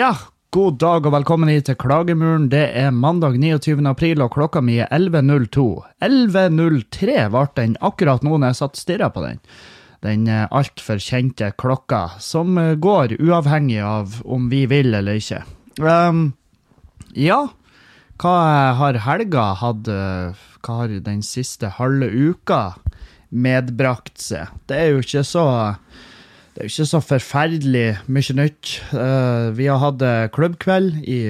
Ja, god dag og velkommen hit til Klagemuren. Det er mandag 29. april, og klokka mi er 11.02. 11.03 ble den akkurat nå når jeg satt og stirra på den. Den eh, altfor kjente klokka, som eh, går uavhengig av om vi vil eller ikke. Um, ja, hva har helga hatt eh, Hva har den siste halve uka medbrakt seg? Det er jo ikke så det er jo ikke så forferdelig mye nytt. Uh, vi har hatt eh, klubbkveld i,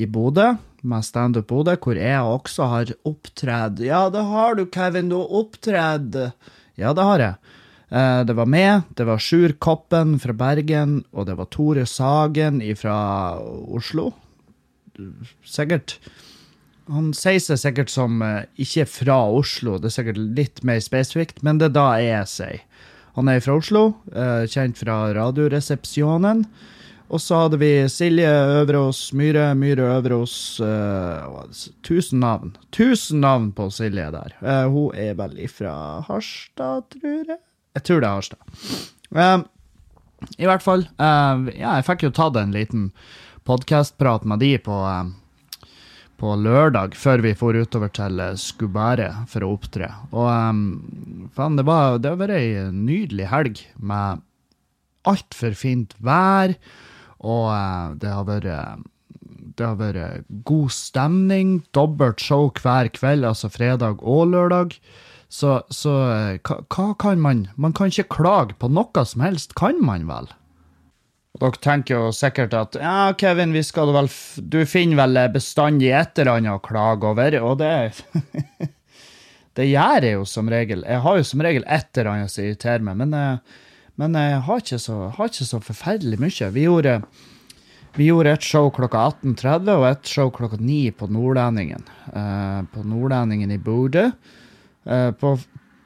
i Bodø, med Standup Bodø, hvor jeg også har opptredd. Ja, det har du, Kevin. Du har opptredd. Ja, det har jeg. Uh, det var meg, det var Sjur Koppen fra Bergen, og det var Tore Sagen fra Oslo. Sikkert. Han sier seg sikkert som uh, ikke fra Oslo, det er sikkert litt mer spesifikt, men det er da jeg sier. Han er fra Oslo, eh, kjent fra Radioresepsjonen. Og så hadde vi Silje Øverås Myhre, Myhre Øverås uh, Tusen navn. Tusen navn på Silje der. Uh, hun er vel ifra Harstad, tror jeg? Jeg tror det er Harstad. Uh, I hvert fall. ja, jeg fikk jo tatt en liten podkastprat med de på på lørdag, før vi for utover til eh, Skubære for å opptre. Og um, faen, det, var, det vært ei nydelig helg med altfor fint vær, og uh, det har vært det har vært god stemning. Dobbelt show hver kveld, altså fredag og lørdag. Så, så hva, hva, kan man Man kan ikke klage på noe som helst, kan man vel? Og dere tenker jo sikkert at ja, Kevin, vi skal vel du finner vel bestandig et eller annet å klage over, og det Det gjør jeg jo som regel. Jeg har jo som regel et eller annet som irriterer meg, men, eh, men jeg har ikke, så, har ikke, så, forferdelig mye. Vi gjorde, vi gjorde et show klokka 18.30 og et show klokka 9 på Nordlendingen. Uh, på Nordlendingen i Bodø. Uh, på,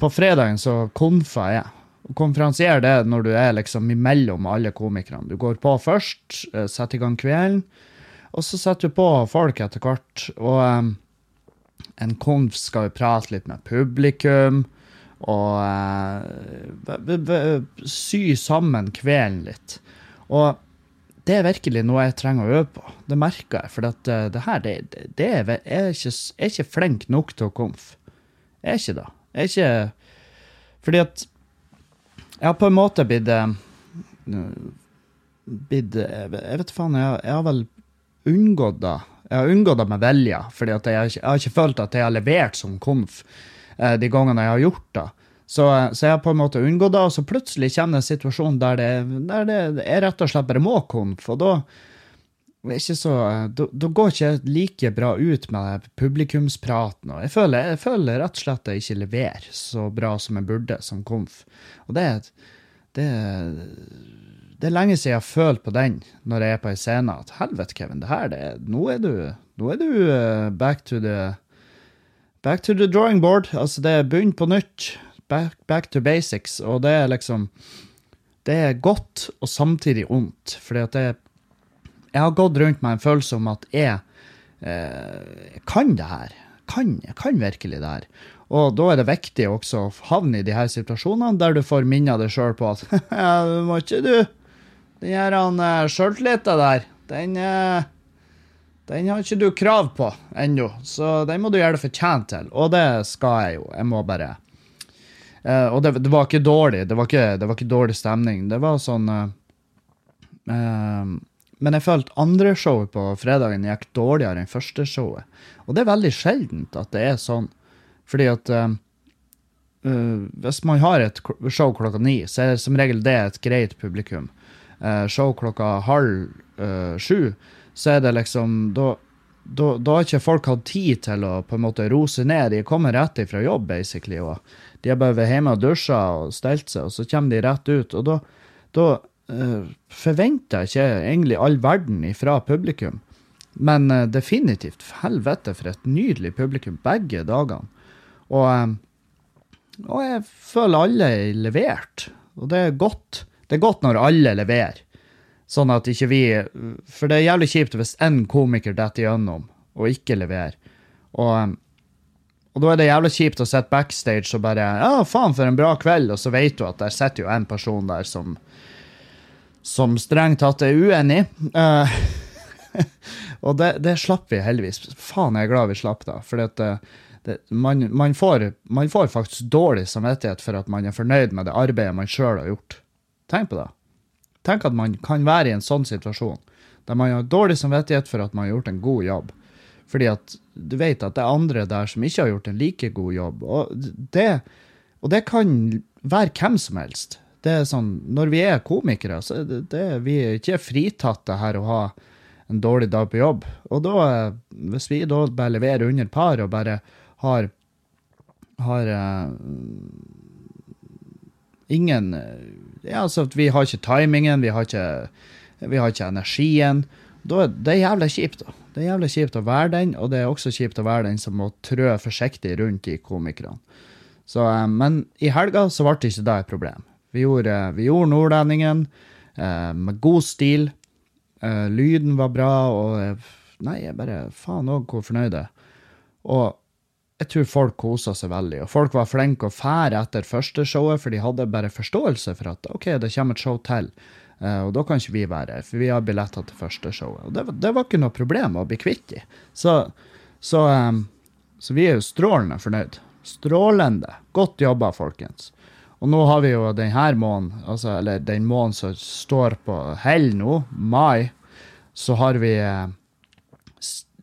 på fredagen så konfa jeg. Konferansier det når du er liksom imellom alle komikerne. Du går på først, eh, setter i gang kvelden, og så setter du på folk etter hvert. Og um, en konf skal jo prate litt med publikum, og uh, sy sammen kvelden litt. Og det er virkelig noe jeg trenger å øve på. Det merker jeg. For at, uh, det her, det, det er, jeg, er ikke, jeg er ikke flink nok til å konf. Jeg er ikke det. Jeg er ikke Fordi at jeg har på en måte blitt eh, blitt Jeg vet faen, jeg, jeg, har vel unngått det. Jeg har unngått det med vilje, fordi jeg, jeg, har ikke følt at jeg har levert som konf eh, de gangene jeg har gjort det. Så, så, jeg har på en måte unngått det, og så plutselig kommer det en situasjon der det, der det er rett og slett bare må konf, og da så, da, går ikke jeg like bra ut med publikumspraten. og jeg føler, jeg føler, rett og slett at jeg ikke leverer så bra som jeg burde som komf. Og det, det, det er lenge siden jeg har følt på den når jeg er på en scene, at helvete, Kevin, det her, det, nå er du, nå er du uh, back, to the, back to the drawing board. Altså, det er bunn på nytt. Back, back to basics. Og det er liksom Det er godt og samtidig ondt, fordi at det er jeg har gått rundt med en følelse om at jeg eh, kan det her. Kan, kan virkelig det her. Og da er det viktig også å havne i de her situasjonene der du får minna deg sjøl på at du må ikke du Den her uh, sjøltilliten der, den, uh, den har ikke du krav på ennå. Så den må du gjøre deg fortjent til. Og det skal jeg jo. Jeg må bare uh, Og det, det, var ikke dårlig. Det var ikke, det var ikke dårlig stemning. Det var sånn men jeg følte andre showet på fredagen gikk dårligere enn første showet. Og det er veldig sjeldent at det er sånn. Fordi at uh, uh, hvis man har et show klokka ni, så er det som regel det et greit publikum. Uh, show klokka halv sju, så er det liksom da, har ikke folk hatt tid til å på en måte rose ned. De kommer rett ifra jobb, basically. og De har bare vært hjemme og dusja og stelt seg, og så kommer de rett ut. og da uh, forventer ikke egentlig all verden ifra publikum. men eh, definitivt helvete for et nydelig publikum begge dagene. Og, eh, og jeg føler alle er levert. Og det er godt. Det er godt når alle leverer. Sånn at ikke vi For det er jævlig kjipt hvis én komiker detter gjennom og ikke leverer. Og, eh, og da er det jævlig kjipt å sitte backstage og bare Ja, faen, for en bra kveld. Og så vet du at der sitter jo en person der som som strengt tatt er uenig. Uh, og det, det, slapp vi heldigvis. Faen, jeg er glad vi slapp da, For det, det, man, man, får, man, får, faktisk dårlig samvittighet for at man er fornøyd med det arbeidet man sjøl har gjort. Tenk på det. Tenk at man kan være i en sånn situasjon der man har dårlig samvittighet for at man har gjort en god jobb. Fordi at du vet at det er andre der som ikke har gjort en like god jobb. Og det, og det kan være hvem som helst. Det er sånn, Når vi er komikere, så er det, det, vi er ikke fritatt det her å ha en dårlig dag på jobb. Og da, hvis vi da bare leverer under par og bare har, har uh, ingen ja, altså Vi har ikke timingen, vi har ikke, vi har ikke energien. Da, det er jævlig kjipt. da. Det er jævlig kjipt å være den, og det er også kjipt å være den som må trø forsiktig rundt de komikerne. Så, uh, men i helga så ble det ikke da et problem. Vi gjorde, vi gjorde Nordlendingen eh, med god stil. Eh, lyden var bra, og eh, Nei, jeg bare Faen òg hvor fornøyd jeg er. Og jeg tror folk kosa seg veldig. Og folk var flinke å fære etter første showet, for de hadde bare forståelse for at OK, det kommer et show til. Uh, og da kan ikke vi være her, for vi har billetter til første showet. Og det, det var ikke noe problem å bli kvitt dem. Så, så, um, så, vi er jo strålende fornøyd. Strålende. Godt jobba, folkens. Og nå har vi jo denne måneden, altså, eller den måneden som står på hell nå, mai, så har vi uh,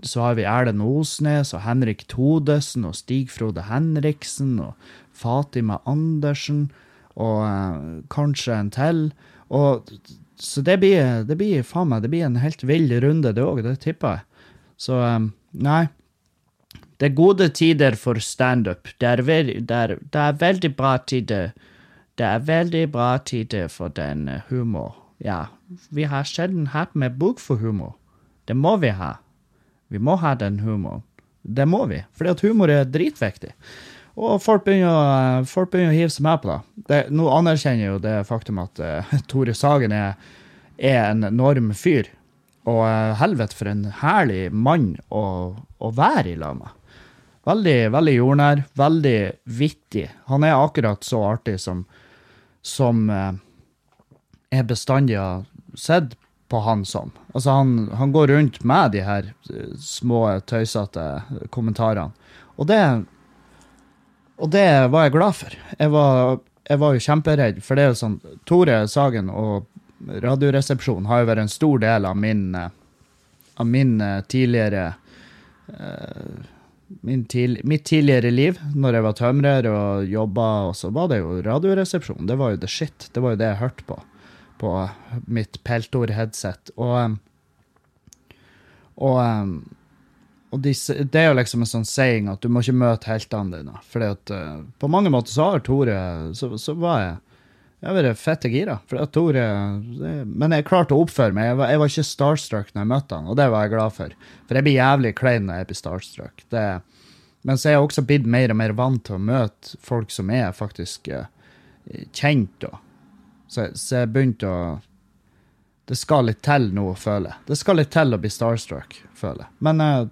så har vi Erlend Osnes og Henrik Todesen og Stig Frode Henriksen og Fatima Andersen og eh, kanskje en til. Og, så det blir, det blir faen meg, det blir en helt vill runde, det òg. Det tipper jeg. Så eh, nei. Det er gode tider for standup. Det, er det, det er veldig bra tider. Det er veldig bra tider for den uh, humor. Ja, vi har sjelden hatt med bok for humor. Det må vi ha. Vi må ha den humoren. Det må vi, fordi at humor er dritviktig. Og folk begynner, folk begynner, å hive seg med på det. det. Nå anerkjenner jo det faktum at uh, Tore Sagen er, er, en enorm fyr. Og uh, helvete, for en herlig mann å, å være i lag med. Veldig, veldig jordnær, veldig vittig. Han er akkurat så artig som, som eh, jeg bestandig har sett på han som. Altså, han, han går rundt med de her små, tøysete kommentarene. Og det og det var jeg glad for. Jeg var, jeg var jo kjemperedd, for det er jo sånn Tore Sagen og Radioresepsjonen har jo vært en stor del av min, eh, av min eh, tidligere min til, mitt tidligere liv, når jeg var tømrer og jobba, så var det jo Radioresepsjonen. Det var jo the shit. Det var jo det jeg hørte på på mitt Peltor-headset. Og, og og de, det er jo liksom en sånn saying at du må ikke møte heltene dine. For uh, på mange måter så har Tore Så, så var jeg jeg har vært fette gira. For at Tore, men jeg klarte å oppføre meg. Jeg var, jeg var, ikke starstruck når jeg møtte han, og det var jeg glad for. For jeg blir jævlig klein når jeg blir starstruck. Det, men så er jeg også blitt mer og mer vant til å møte folk som er faktisk uh, kjent. Da. Så, så jeg begynte å det skal litt til nå, føler jeg. Det skal litt til å bli starstruck, føler. Men uh,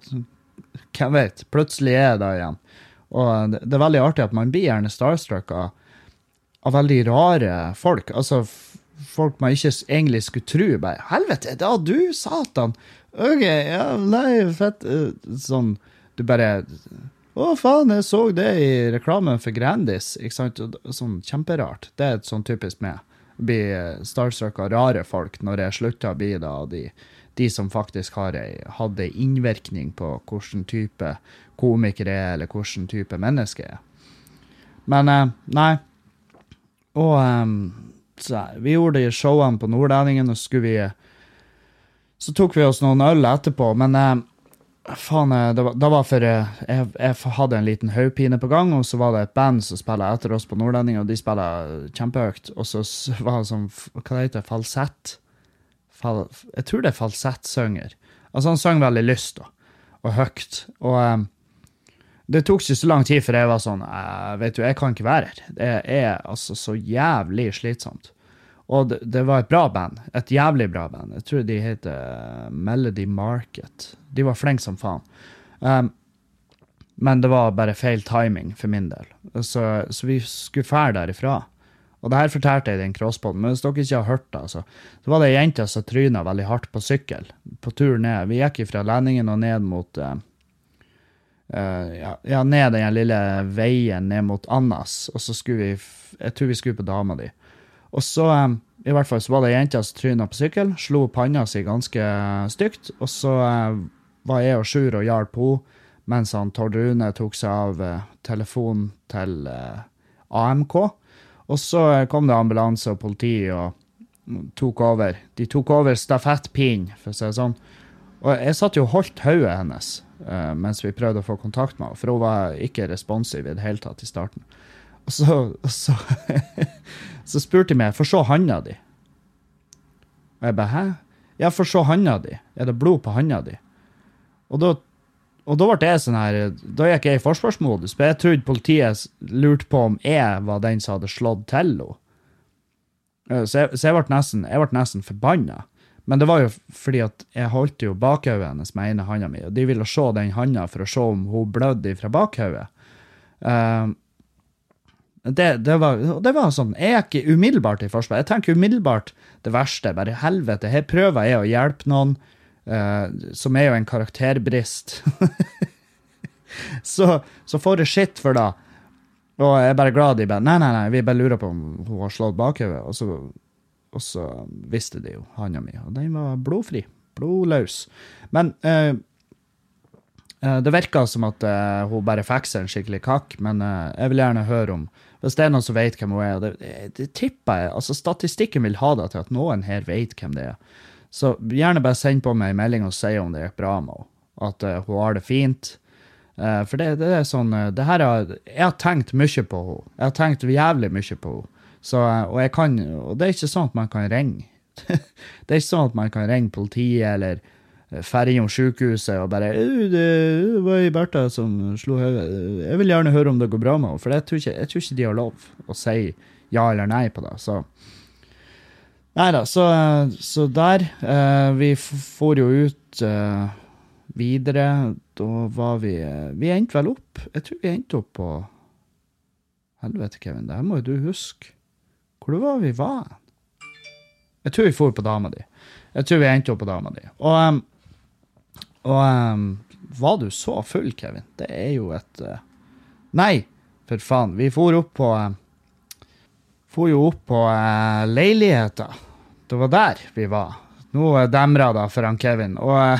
hvem vet? Plutselig er jeg der igjen. Og det, det, er veldig artig at man blir gjerne starstruck av, av veldig rare folk. Altså folk man ikke egentlig skulle tro. Bare 'Helvete, da du, satan!' OK, ja, nei, fett. Eh, sånn Du bare 'Å, faen, jeg så det i reklamen for Grandis.' Ikke sant? Sånn kjemperart. Det er sånn typisk meg bli starstruck av rare folk når jeg slutter å bli da de, de som faktisk har hatt ei innvirkning på hvilken type komiker jeg er, eller hvilken type menneske jeg er. Men eh, nei. Og um, så, vi gjorde de showene på Nordlendingen, og skulle vi Så tok vi oss noen øl etterpå, men eh, Faen, eh, det var, det var for eh, jeg, jeg, hadde en liten hodepine på gang, og så var det et band som spiller etter oss på Nordlending, og de spiller kjempehøyt. Og så var det sånn Hva heter det Falsett? Fal, jeg tror det er falsettsanger. Altså, han sang veldig lyst da, og høyt. Og um, det tok ikke så lang tid før jeg var sånn Vet du, jeg kan ikke være her. Det er altså så jævlig slitsomt. Og det, det, var et bra band. Et jævlig bra band. Jeg tror de heter Melody Market. De var flinke som faen. Um, men det var bare feil timing for min del. Så, så vi skulle fære derifra. Og det her fortalte jeg i den crosspoden, men hvis dere ikke har hørt det, altså, så var det ei jente som tryna veldig hardt på sykkel på tur ned. Vi gikk fra Lendingen og ned mot uh, uh, ja, ja, ned den lille veien ned mot Annas, og så skulle vi Jeg tror vi skulle på dama di. Og så, i hvert fall, så var det ei jente som tryna på sykkel, slo panna si ganske stygt, og så uh, var jeg og Sjur og hjalp henne mens han Tord Rune tok seg av telefonen til AMK. Og så kom det ambulanse og politi og tok over. De tok over stafettpinnen, for å si det sånn. Og jeg satt jo og holdt hodet hennes mens vi prøvde å få kontakt med henne, for hun var ikke responsiv i det hele tatt i starten. Og så, så, så spurte de meg for se handa di. Og jeg bare hæ? Ja, for se handa di. Er det blod på handa di? Og da og da ble jeg sånn her, da gikk jeg i forsvarsmodus, for jeg trodde politiet lurte på om jeg var den som hadde slått til henne. Eh, så jeg, så jeg ble nesten, jeg ble nesten forbanna. Men det var jo fordi at jeg holdt jo bakhodet hennes med ene handa mi, og de ville se den handa for å se om hun blødde fra bakhodet. Uh, det, det, var, det var sånn Jeg gikk umiddelbart i forsvar. Jeg tenker umiddelbart det verste. Bare helvete, her prøver jeg å hjelpe noen. Uh, som er jo en karakterbrist. så, så får jeg skitt for det. Og jeg er bare glad de bare Nei, nei, nei, vi bare lurer på om hun har slått bakhodet. Og, så, og så visste de jo handa mi, og den var blodfri. Blodløs. Men uh, det virka som at hun bare fikk seg en skikkelig kakk, men jeg vil gjerne høre om Hvis det er noen som vet hvem hun er, det, det, tipper jeg altså Statistikken vil ha det til at noen her vet hvem det er. Så gjerne bare send på meg en melding og si om det gikk bra med henne. At uh, hun har det fint. Uh, for det, det, er sånn uh, det her er, Jeg har tenkt mye på henne. Jeg har tenkt jævlig mye på henne. Så, og, jeg kan, og det er ikke sånn at man kan ringe. det er ikke sånn at man kan ringe politiet eller Ferjum sykehuset og bare 'Det var ei Bertha som slo hodet. Jeg vil gjerne høre om det går bra med henne.' For jeg tror, ikke, jeg tror ikke de har lov å si ja eller nei på det. Så Nei da, så, så, der. Eh, vi for jo ut eh, videre. Da var vi Vi endte vel opp Jeg tror vi endte opp på Helvete, Kevin, det her må jo du huske. Hvor var vi var? Jeg tror vi for på dama di. Jeg tror vi endte opp på dama di. Og, um, og um, var du så full, Kevin? Det er jo et uh, Nei, for faen. Vi for opp på uh, for jo opp på uh, leiligheta. Det var der vi var. Nå demra det for han Kevin. Og uh,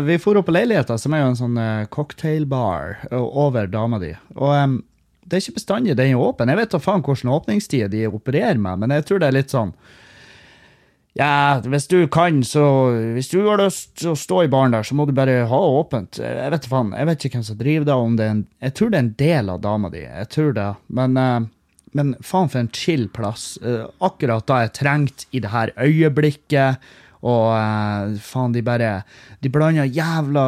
vi for opp på leiligheta, som er jo en sånn cocktailbar over dama di. Og um, det er ikke bestandig den er åpen. Jeg vet da faen hvordan åpningstid de opererer med, men jeg tror det er litt sånn ja, hvis du kan, så Hvis du har lyst til å stå i baren der, så må du bare ha åpent. Jeg vet faen, jeg vet ikke hvem som driver det, om det er en Jeg tror det er en del av dama di, jeg tror det. Men, uh, men faen for en chill plass. Uh, akkurat da jeg trengte i det her øyeblikket. Og uh, faen, de bare De blander jævla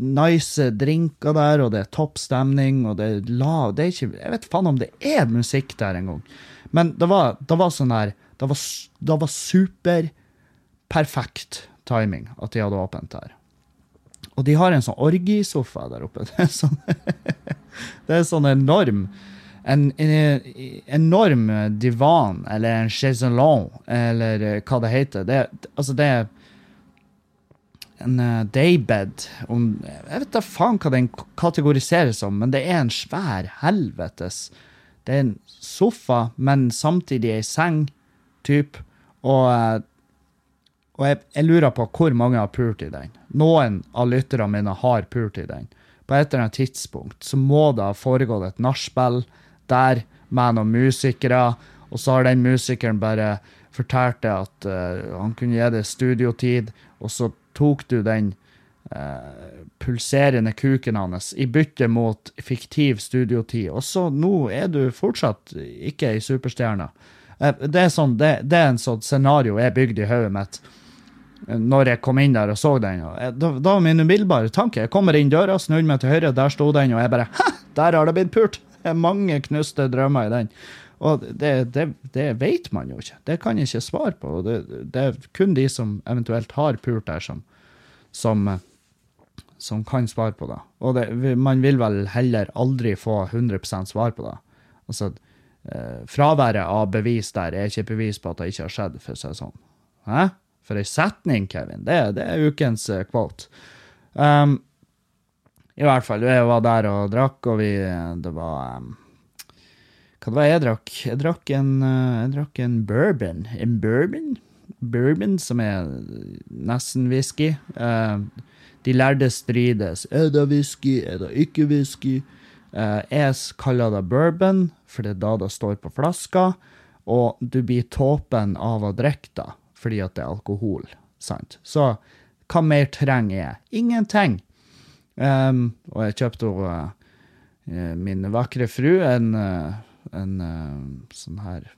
nice drinker der, og det er topp stemning, og det er lav Det er ikke Jeg vet faen om det er musikk der engang. Men det var, var sånn her det var, det var superperfekt timing at de hadde åpent der. Og de har en sånn orgisofa der oppe. Det er sånn, det er sånn enorm en, en, enorm divan, eller en chaiselon, eller hva det heter. Det, altså, det er en uh, daybed Jeg vet da faen hva den kategoriseres som, men det er en svær helvetes Det er en sofa, men samtidig ei seng type. Og, eh, og jeg, jeg, lurer på hvor mange har pult i den. Noen av lytterne mine har pult i den. På et eller annet tidspunkt så må det ha foregått et nachspiel der med noen musikere, og så har den musikeren bare fortalt deg at uh, han kunne gi deg studiotid, og så tok du den uh, pulserende kuken hans i bytte mot fiktiv studiotid. Og så nå er du fortsatt ikke ei superstjerne. Eh, det er, sånn, det, det er en sånn scenario jeg bygde i hodet mitt. når jeg kom inn der og så den. Og da, da var min umiddelbare tanke Jeg kommer inn døra, snur meg til høyre, der sto den, og jeg bare Hæ, der har det blitt pult! Mange knuste drømmer i den. Og det, det, det vet man jo ikke. Det kan jeg ikke svare på. Det, det er kun de som eventuelt har pult der, som, som, som kan svare på det. Og man vil vel heller aldri få 100% svar på det. Altså, eh, fraværet av bevis der er ikke bevis på at det ikke har skjedd, for å si det sånn. Hæ? For ei setning, Kevin. Det, det er ukens uh, quote. Um, I hvert fall, jeg var der og drakk, og vi Det var um, Hva det var jeg drakk? Jeg drakk en, jeg drakk en bourbon. En bourbon? Bourbon, som er nesten whisky. Uh, de lærde strides. Er det whisky? Er det ikke whisky? Uh, jeg kaller det bourbon, for det er da det står på flaska. Og du blir tåpen av å drikke det fordi at det er alkohol. sant? Så hva mer trenger jeg? Ingenting. Um, og jeg kjøpte uh, min vakre fru en, uh, en uh, sånn her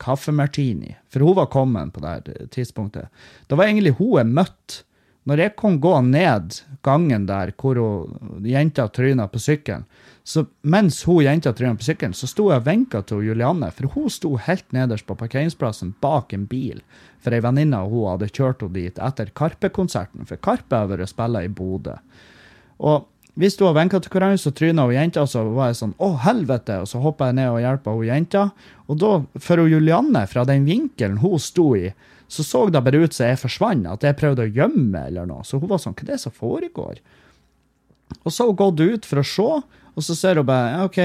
kaffemartini, for hun var kommet på det tidspunktet. Det var egentlig hun jeg møtte. Når jeg kom gå ned gangen der hvor hun, jenta tryna på sykkelen, så mens hun jenta tryna på sykkelen, så sto jeg og vinka til Julianne, for hun sto helt nederst på parkeringsplassen bak en bil for ei venninne av hun hadde kjørt henne dit etter Karpe-konserten, for Karpe har vært spilla i Bodø. Og hvis sto og vinka til hverandre, så tryna hun jenta, og så var jeg sånn 'Å, helvete!' Og så hoppa jeg ned og hjelpa hun jenta. Og da, for hun Julianne, fra den vinkelen hun sto i, så så det bare ut som jeg forsvant, at jeg prøvde å gjemme eller noe. Så hun var sånn 'Hva er det som foregår?' Og så har hun gått ut for å se, og så ser hun bare OK,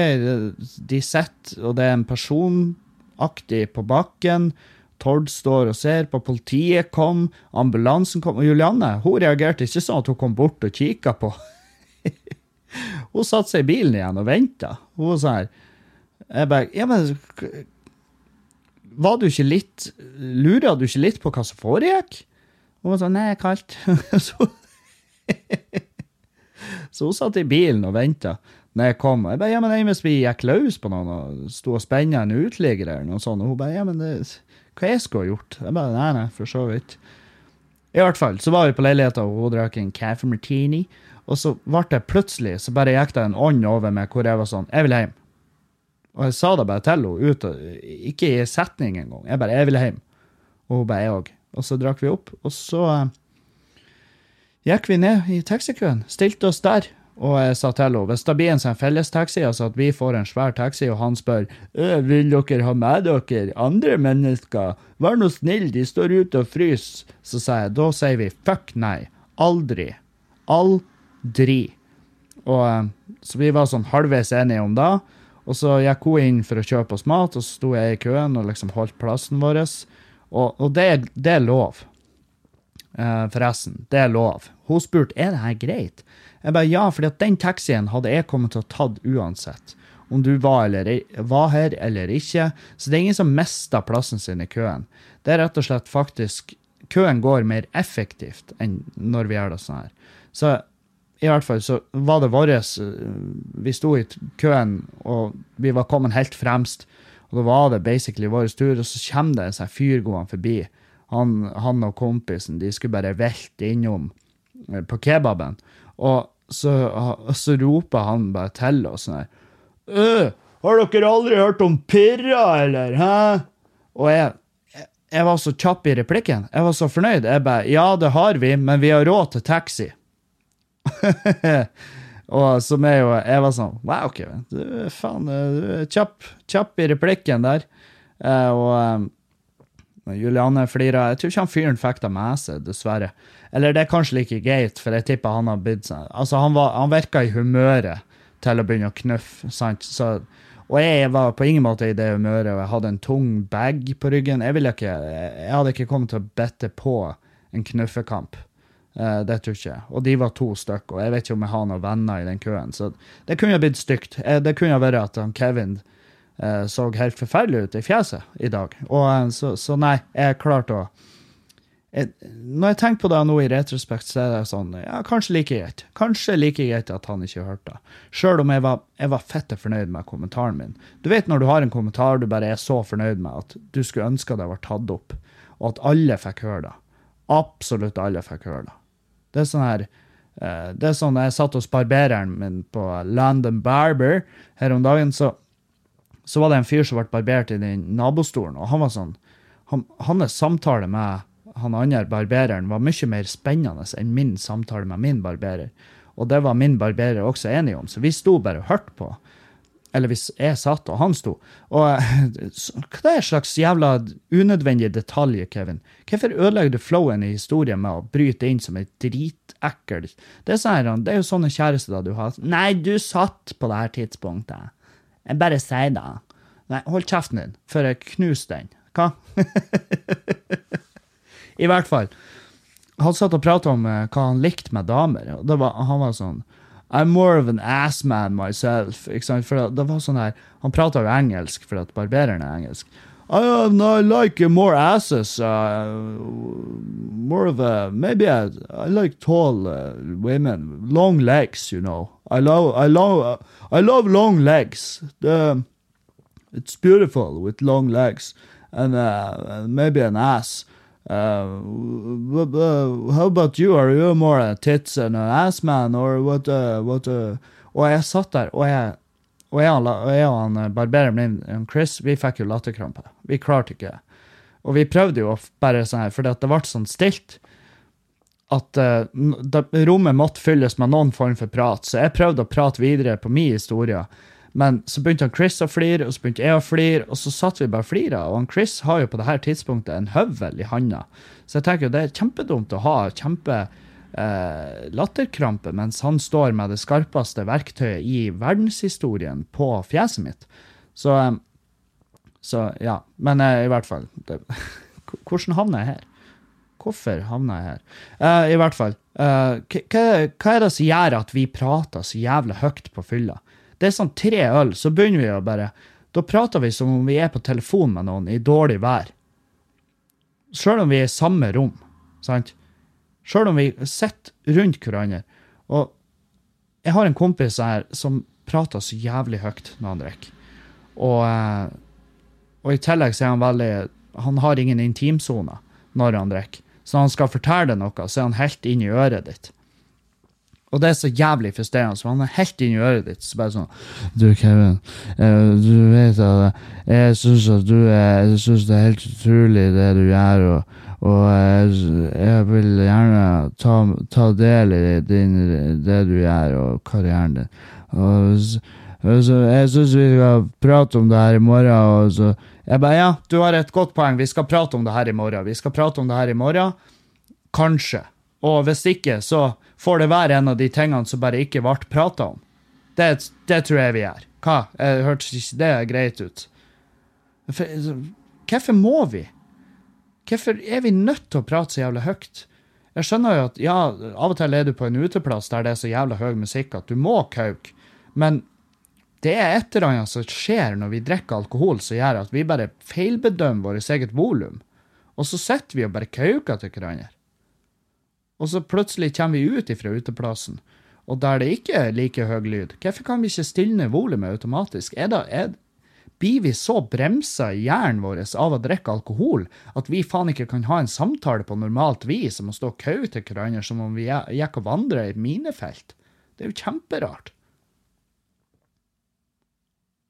de sitter, og det er en personaktig på bakken. Tord står og ser på, politiet kom, ambulansen kom. Og Julianne hun reagerte ikke sånn at hun kom bort og kikka på. hun satte seg i bilen igjen og venta. Hun var sånn Jeg bare Ja, men Var du ikke litt Lurer du ikke litt på hva som foregikk? Hun var sånn Nei, kaldt. så, så hun satt i bilen og venta når jeg kom. Jeg bare, ja, men Hvis vi gikk løs på noen og sto og spenna en uteligger eller noe sånt, og hun bare ja, men det hva jeg skulle ha gjort. Jeg bare, nei, nei, for så vidt. I hvert fall, så var vi på leiligheta, og hun drakk en kaffe martini. Og så ble det plutselig, så bare gikk det en ånd over meg hvor jeg var sånn, jeg vil hjem. Og jeg sa det bare til henne, ut, ikke i setning engang. Jeg bare, jeg vil hjem. Og hun bare, jeg òg. Og så drakk vi opp, og så uh, gikk vi ned i taxikøen, stilte oss der. Og jeg sa til henne hvis det blir en sånn fellestaxi, altså at vi får en svær taxi, og han spør vil dere ha med dere andre mennesker, vær nå snill, de står ute og fryser, så sa jeg da sier vi fuck nei. Aldri. Aldri. Og eh, Så vi var sånn halvveis enige om det. Og så gikk hun inn for å kjøpe oss mat, og så sto jeg i køen og liksom holdt plassen vår. Og, og det, det, er lov. Uh, forresten, det er lov. Hun spurte er det her greit. Jeg bare ja, for den taxien hadde jeg kommet til å tatt uansett. Om du var, eller, var her eller ikke. Så det er ingen som mister plassen sin i køen. Det er rett og slett faktisk Køen går mer effektivt enn når vi gjør det sånn her. Så i hvert fall så var det våres Vi sto i køen, og vi var kommet helt fremst. Og da var det basically vår tur, og så kommer det en sånn fyr gående forbi. Han, han, og kompisen de skulle bare velte innom eh, på kebaben. Og så, så roper han bare til oss sånn her Har dere aldri hørt om pirra, eller? Hæ? Og jeg, jeg var så kjapp i replikken. Jeg var så fornøyd. Jeg bare Ja, det har vi, men vi har råd til taxi. og som er jo Jeg var sånn Wow, Kevin. Du faen, du er kjapp, kjapp i replikken der. Uh, og um, Juliane flirer. Jeg tror ikke han fyren fikk det med seg, dessverre. Eller det er kanskje like greit, for jeg tipper han har bidd seg Altså, han, var, han virka i humøret til å begynne å knuffe, sant. Så, og jeg var på ingen måte i det humøret, og jeg hadde en tung bag på ryggen. Jeg, ville ikke, jeg hadde ikke kommet til å bette på en knuffekamp. Uh, det tror ikke jeg. Og de var to stykker, og jeg vet ikke om jeg har noen venner i den køen. Så det kunne blitt stygt. Eh, det kunne vært at han Kevin så helt forferdelig ut i fjeset i dag. Og, eh, så, så, nei, jeg klarte å jeg, Når jeg tenker på det nå i retrospekt, så er det sånn Ja, kanskje like greit. Kanskje like greit at han ikke hørte det. Sjøl om jeg var, jeg var fette fornøyd med kommentaren min. Du vet når du har en kommentar du bare er så fornøyd med at du skulle ønske det var tatt opp, og at alle fikk høre det. Absolutt alle fikk høre det. Det er sånn her eh, Det er sånn jeg satt hos barbereren min på London Barber her om dagen, så, så var det en fyr som ble barbert i den nabostolen, og han var sånn han, Hans samtale med han andre barbereren var mye mer spennende enn min samtale med min barberer. Og det var min barberer også enig om, så vi sto bare og hørte på. Eller hvis jeg satt og han sto. Og hva er en slags jævla unødvendig detalj, Kevin? Hvorfor ødelegger du flowen i historien med å bryte inn som et dritekkel Det sånn, det er jo sånne kjærester du har. Nei, du satt på det her tidspunktet. Jeg bare sier det. Nei, hold kjeften din, før jeg knuser den. Hva? I hvert fall. Han satt og prata om uh, hva han likte med damer. og var, Han var sånn I'm more of an ass man myself. Ikke sant? For det, det var sånn her, Han prata jo engelsk, for at barbereren er engelsk. I, I like more asses. Uh, more of a maybe I, I like tall uh, women, long legs. You know, I love I love I love long legs. The, it's beautiful with long legs and uh, maybe an ass. Uh, how about you? Are you more a tits and an ass man, or what? Uh, what uh? Og jeg satt der, og jeg og jeg, og han eh, barbereren min, Chris, vi fikk jo latterkrampe. Vi klarte ikke Og vi prøvde jo bare sånn her, for det ble sånn stilt at uh, rommet måtte fylles med noen form for prat. Så jeg prøvde å prate videre på min historie. Men så begynte han Chris å flire, og så begynte jeg å flire, og så satt vi bare og flira. Og han Chris har jo på det her tidspunktet en høvel i handa. Så jeg tenker jo det er kjempedumt å ha kjempe eh, latterkrampe mens han står med det skarpeste verktøyet i verdenshistorien på fjeset mitt. Så, eh, så ja. Men eh, i hvert fall det, Hvordan havner jeg her? Hvorfor havna jeg her? Eh, I hvert fall. Uh, hva, er det som gjør at vi prater så jævlig høyt på fylla? Det er sånn tre øl, så begynner vi å bare Da prater vi som om vi er på telefon med noen i dårlig vær. Sjøl om vi er i samme rom, sant? Sjøl om vi sitter rundt hverandre. Og jeg har en kompis her som prater så jævlig høyt når han drikker. Og, eh, og, i tillegg så er han veldig Han har ingen intimsoner når han drikker. Så når han skal fortelle deg noe, så er han helt inn i øret ditt. Og det er så jævlig frustrerende. Så han er helt inni øret ditt. Så bare sånn Du, Kevin, eh, du vet at jeg syns at du er Jeg syns det er helt utrolig, det du gjør, og, og jeg, jeg, vil gjerne ta, ta del i din, det du gjør, og karrieren din. Og jeg syns vi skal prate om det her i morgen. Og så jeg bare Ja, du har et godt poeng. Vi skal prate om det her i morgen. Vi skal prate om det her i morgen. Kanskje. Og hvis ikke, så får det være en av de tingene som bare ikke ble prata om. Det, det, tror jeg vi gjør. Hva? Jeg hørtes ikke det greit ut? hvorfor må vi? Hvorfor er vi nødt til å prate så jævlig høyt? Jeg skjønner jo at ja, av og til er du på en uteplass der det er så jævlig høy musikk at du må kauke, men det er et eller annet som skjer når vi drikker alkohol som gjør at vi bare feilbedømmer vårt eget volum, og så sitter vi og bare kauker til hverandre. Og så plutselig kommer vi ut ifra uteplassen, og der det ikke er like høy lyd. Hvorfor kan vi ikke stilne volumet automatisk? Er det, er, blir vi så bremsa i hjernen vår av å drikke alkohol at vi faen ikke kan ha en samtale på normalt vis om å stå og kaue til hverandre som om vi gikk og vandra i et minefelt? Det er jo kjemperart.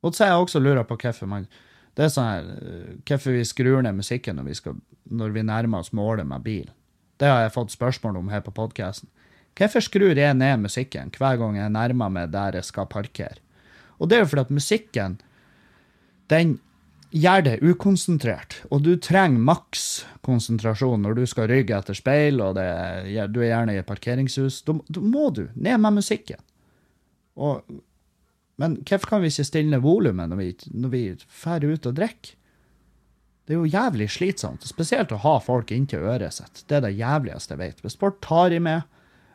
Og så er jeg også lurer på hvorfor man det er sånn her, hvorfor vi skrur ned musikken når vi, skal, når vi nærmer oss målet med bil. Det har jeg fått spørsmål om her på podkasten. Hvorfor skrur jeg ned musikken hver gang jeg nærmer meg der jeg skal parkere? Og det er jo fordi at musikken, den gjør det ukonsentrert, og du trenger maks konsentrasjon når du skal rygge etter speil, og det, du er gjerne i et parkeringshus. Da, må du ned med musikken. Og, men hvorfor kan vi ikke stille ned volumet når vi, når vi drar ut og drikker? Det er jo jævlig slitsomt, spesielt å ha folk inntil øret sitt. Det er det jævligste jeg vet. Hvis folk tar i meg,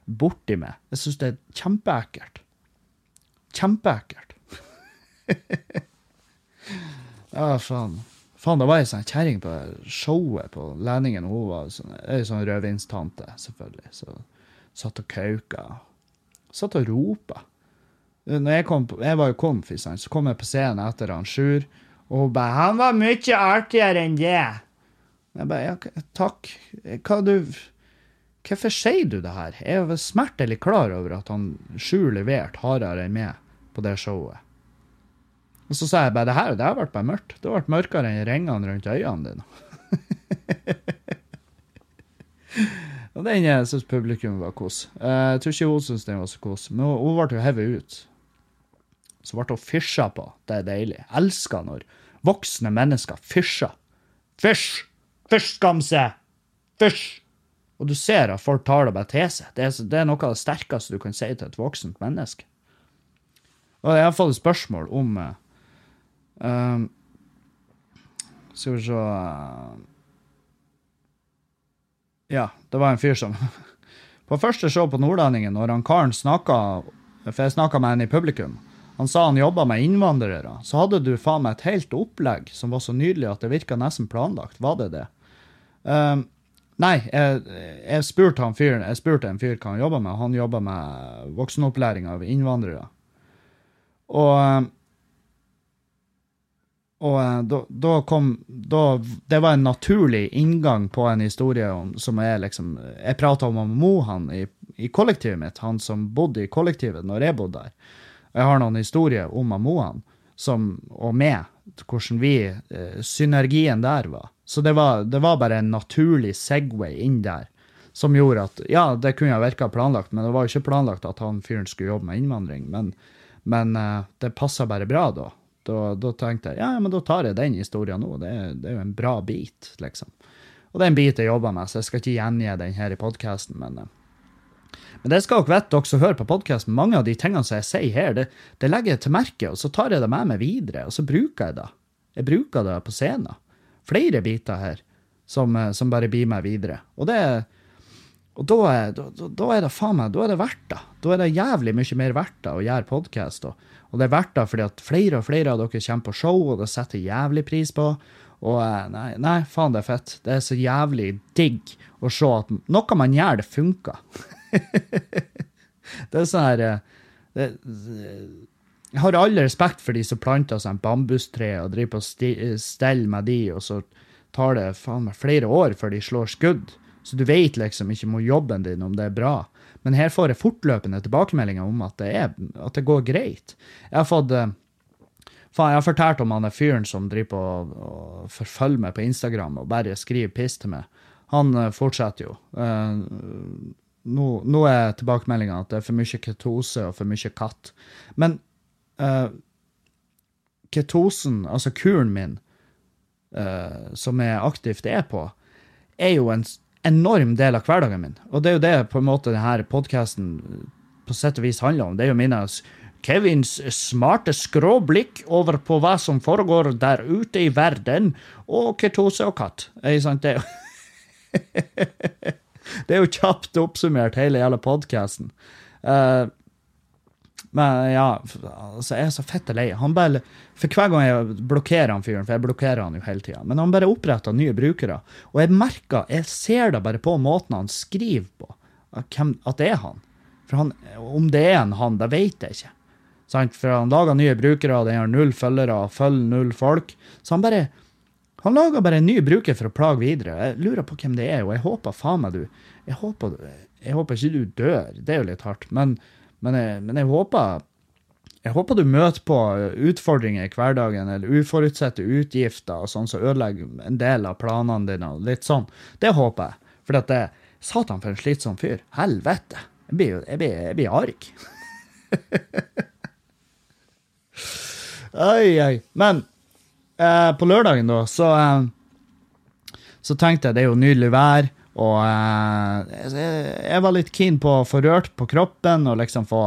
borti meg Jeg syns det er kjempeekkelt. Kjempeekkelt. ja, faen. Faen, det var ei sånn kjerring på showet på Læningen. Hun var sånn, ei sånn rødvinstante, selvfølgelig. Så satt og kauka. Satt og ropa. Når jeg, kom, jeg var jo komf, så kom jeg på scenen etter han Sjur. Og hun bare 'Han var mye artigere enn det'. Jeg bare, ja, takk. Hva du Hvorfor sier du det her? Jeg er smertelig klar over at han Sjur leverte hardere enn meg på det showet. Og så sa jeg bare det her, det har vært bare mørkt. Det har vært mørkere enn ringene rundt øynene dine. og den syns publikum var kos. Eh, Jeg tror ikke hun syntes den var så kos, men hun ble jo hevet ut. Så ble hun fysja på. Det er deilig. Jeg elsker når voksne mennesker fysjer. Fysj! Fysj, skamse! Fysj! Og du ser at folk tar det bare til seg. Det er, det er noe av det sterkeste du kan si til et voksent menneske. Og jeg har fått et spørsmål om uh, Skal vi se uh, Ja, det var en fyr som På første show på Nordlendingen, når han karen snakka For jeg snakka med han i publikum. Han sa han jobba med innvandrere. Så hadde du faen meg et helt opplegg som var så nydelig at det virka nesten planlagt. Var det det? Um, nei, jeg, jeg spurte han fyren, jeg spurte en fyr hva han jobba med. Han jobba med voksenopplæring av innvandrere. Og og eh, da, da kom da, Det var en naturlig inngang på en historie om, som er liksom Jeg prata om Mohan i, i kollektivet mitt, han som bodde i kollektivet når jeg bodde der. Jeg har noen historier om Moan og meg, hvordan vi eh, Synergien der var. Så det var, det var bare en naturlig Segway inn der som gjorde at Ja, det kunne ha virka planlagt, men det var jo ikke planlagt at han fyren skulle jobbe med innvandring. Men, men eh, det passa bare bra da. Da, da tenkte jeg ja, men da tar jeg den historien nå. Det, det er jo en bra bit, liksom. Og det er en bit jeg jobber med, så jeg skal ikke gjengi den her i podkasten, men eh, men det skal dere vite, dere som hører på podkasten. Mange av de tingene som jeg sier her, det, det legger jeg til merke, og så tar jeg det med meg videre, og så bruker jeg det. Jeg bruker det på scenen. Flere biter her som, eh, som bare blir med videre. Og det og da er, da, da er det faen meg, da er det verdt det. Da er det jævlig mye mer verdt det å gjøre podkast. Og, og det er verdt det fordi at flere og flere av dere kommer på show, og det setter jævlig pris på. Og eh, nei, nei, faen, det er fett. Det er så jævlig digg å se at noe man gjør, det funker. det er sånn her eh, det, Jeg har all respekt for de som planter seg en bambustre og driver på sti- stell med de, og så tar det faen meg flere år før de slår skudd. Så du vet liksom ikke om jobben din om det er bra. Men her får jeg fortløpende tilbakemeldinger om at det, er, at det går greit. Jeg har fått eh, Faen, jeg har fortalt om han der fyren som driver på og forfølger meg på Instagram og bare skriver piss til meg. Han eh, fortsetter jo. Eh, nå, nå er tilbakemeldinga at det er for mye ketose og for mye katt. Men uh, ketosen, altså kuren min, uh, som jeg aktivt er på, er jo en enorm del av hverdagen min. Og det er jo det på en måte denne podkasten på sett og vis handler om. Det er jo mine Kevins smarte skråblikk over på hva som foregår der ute i verden, og ketose og katt. Sant? Det er jo Det er jo kjapt oppsummert, hele jævla podkasten. men ja, altså, jeg er så fette lei. Han bare, for hver gang jeg blokkerer han fyren, for jeg blokkerer han jo hele tida, men han bare oppretter nye brukere. Og jeg merker, jeg ser det bare på måten han skriver på, at det er han. For han, om det er en han, det vet jeg ikke. For han lager nye brukere, den har null følgere, følger null folk. Så han bare han lager bare en ny bruker for å plage videre. Jeg lurer på hvem det er, og jeg håper faen meg du Jeg håper, jeg håper ikke du dør, det er jo litt hardt, men, men, jeg, men jeg håper jeg håper du møter på utfordringer i hverdagen, eller uforutsette utgifter og sånn som ødelegger en del av planene dine. og litt sånn. Det håper jeg. For at det, satan for en slitsom fyr. Helvete. Jeg blir, jeg blir, jeg blir arg. Oi, oi. Men eh, på lørdagen, da, så eh, Så tenkte jeg det er jo nydelig vær, og eh, jeg, var litt keen på å få rørt på kroppen og liksom få,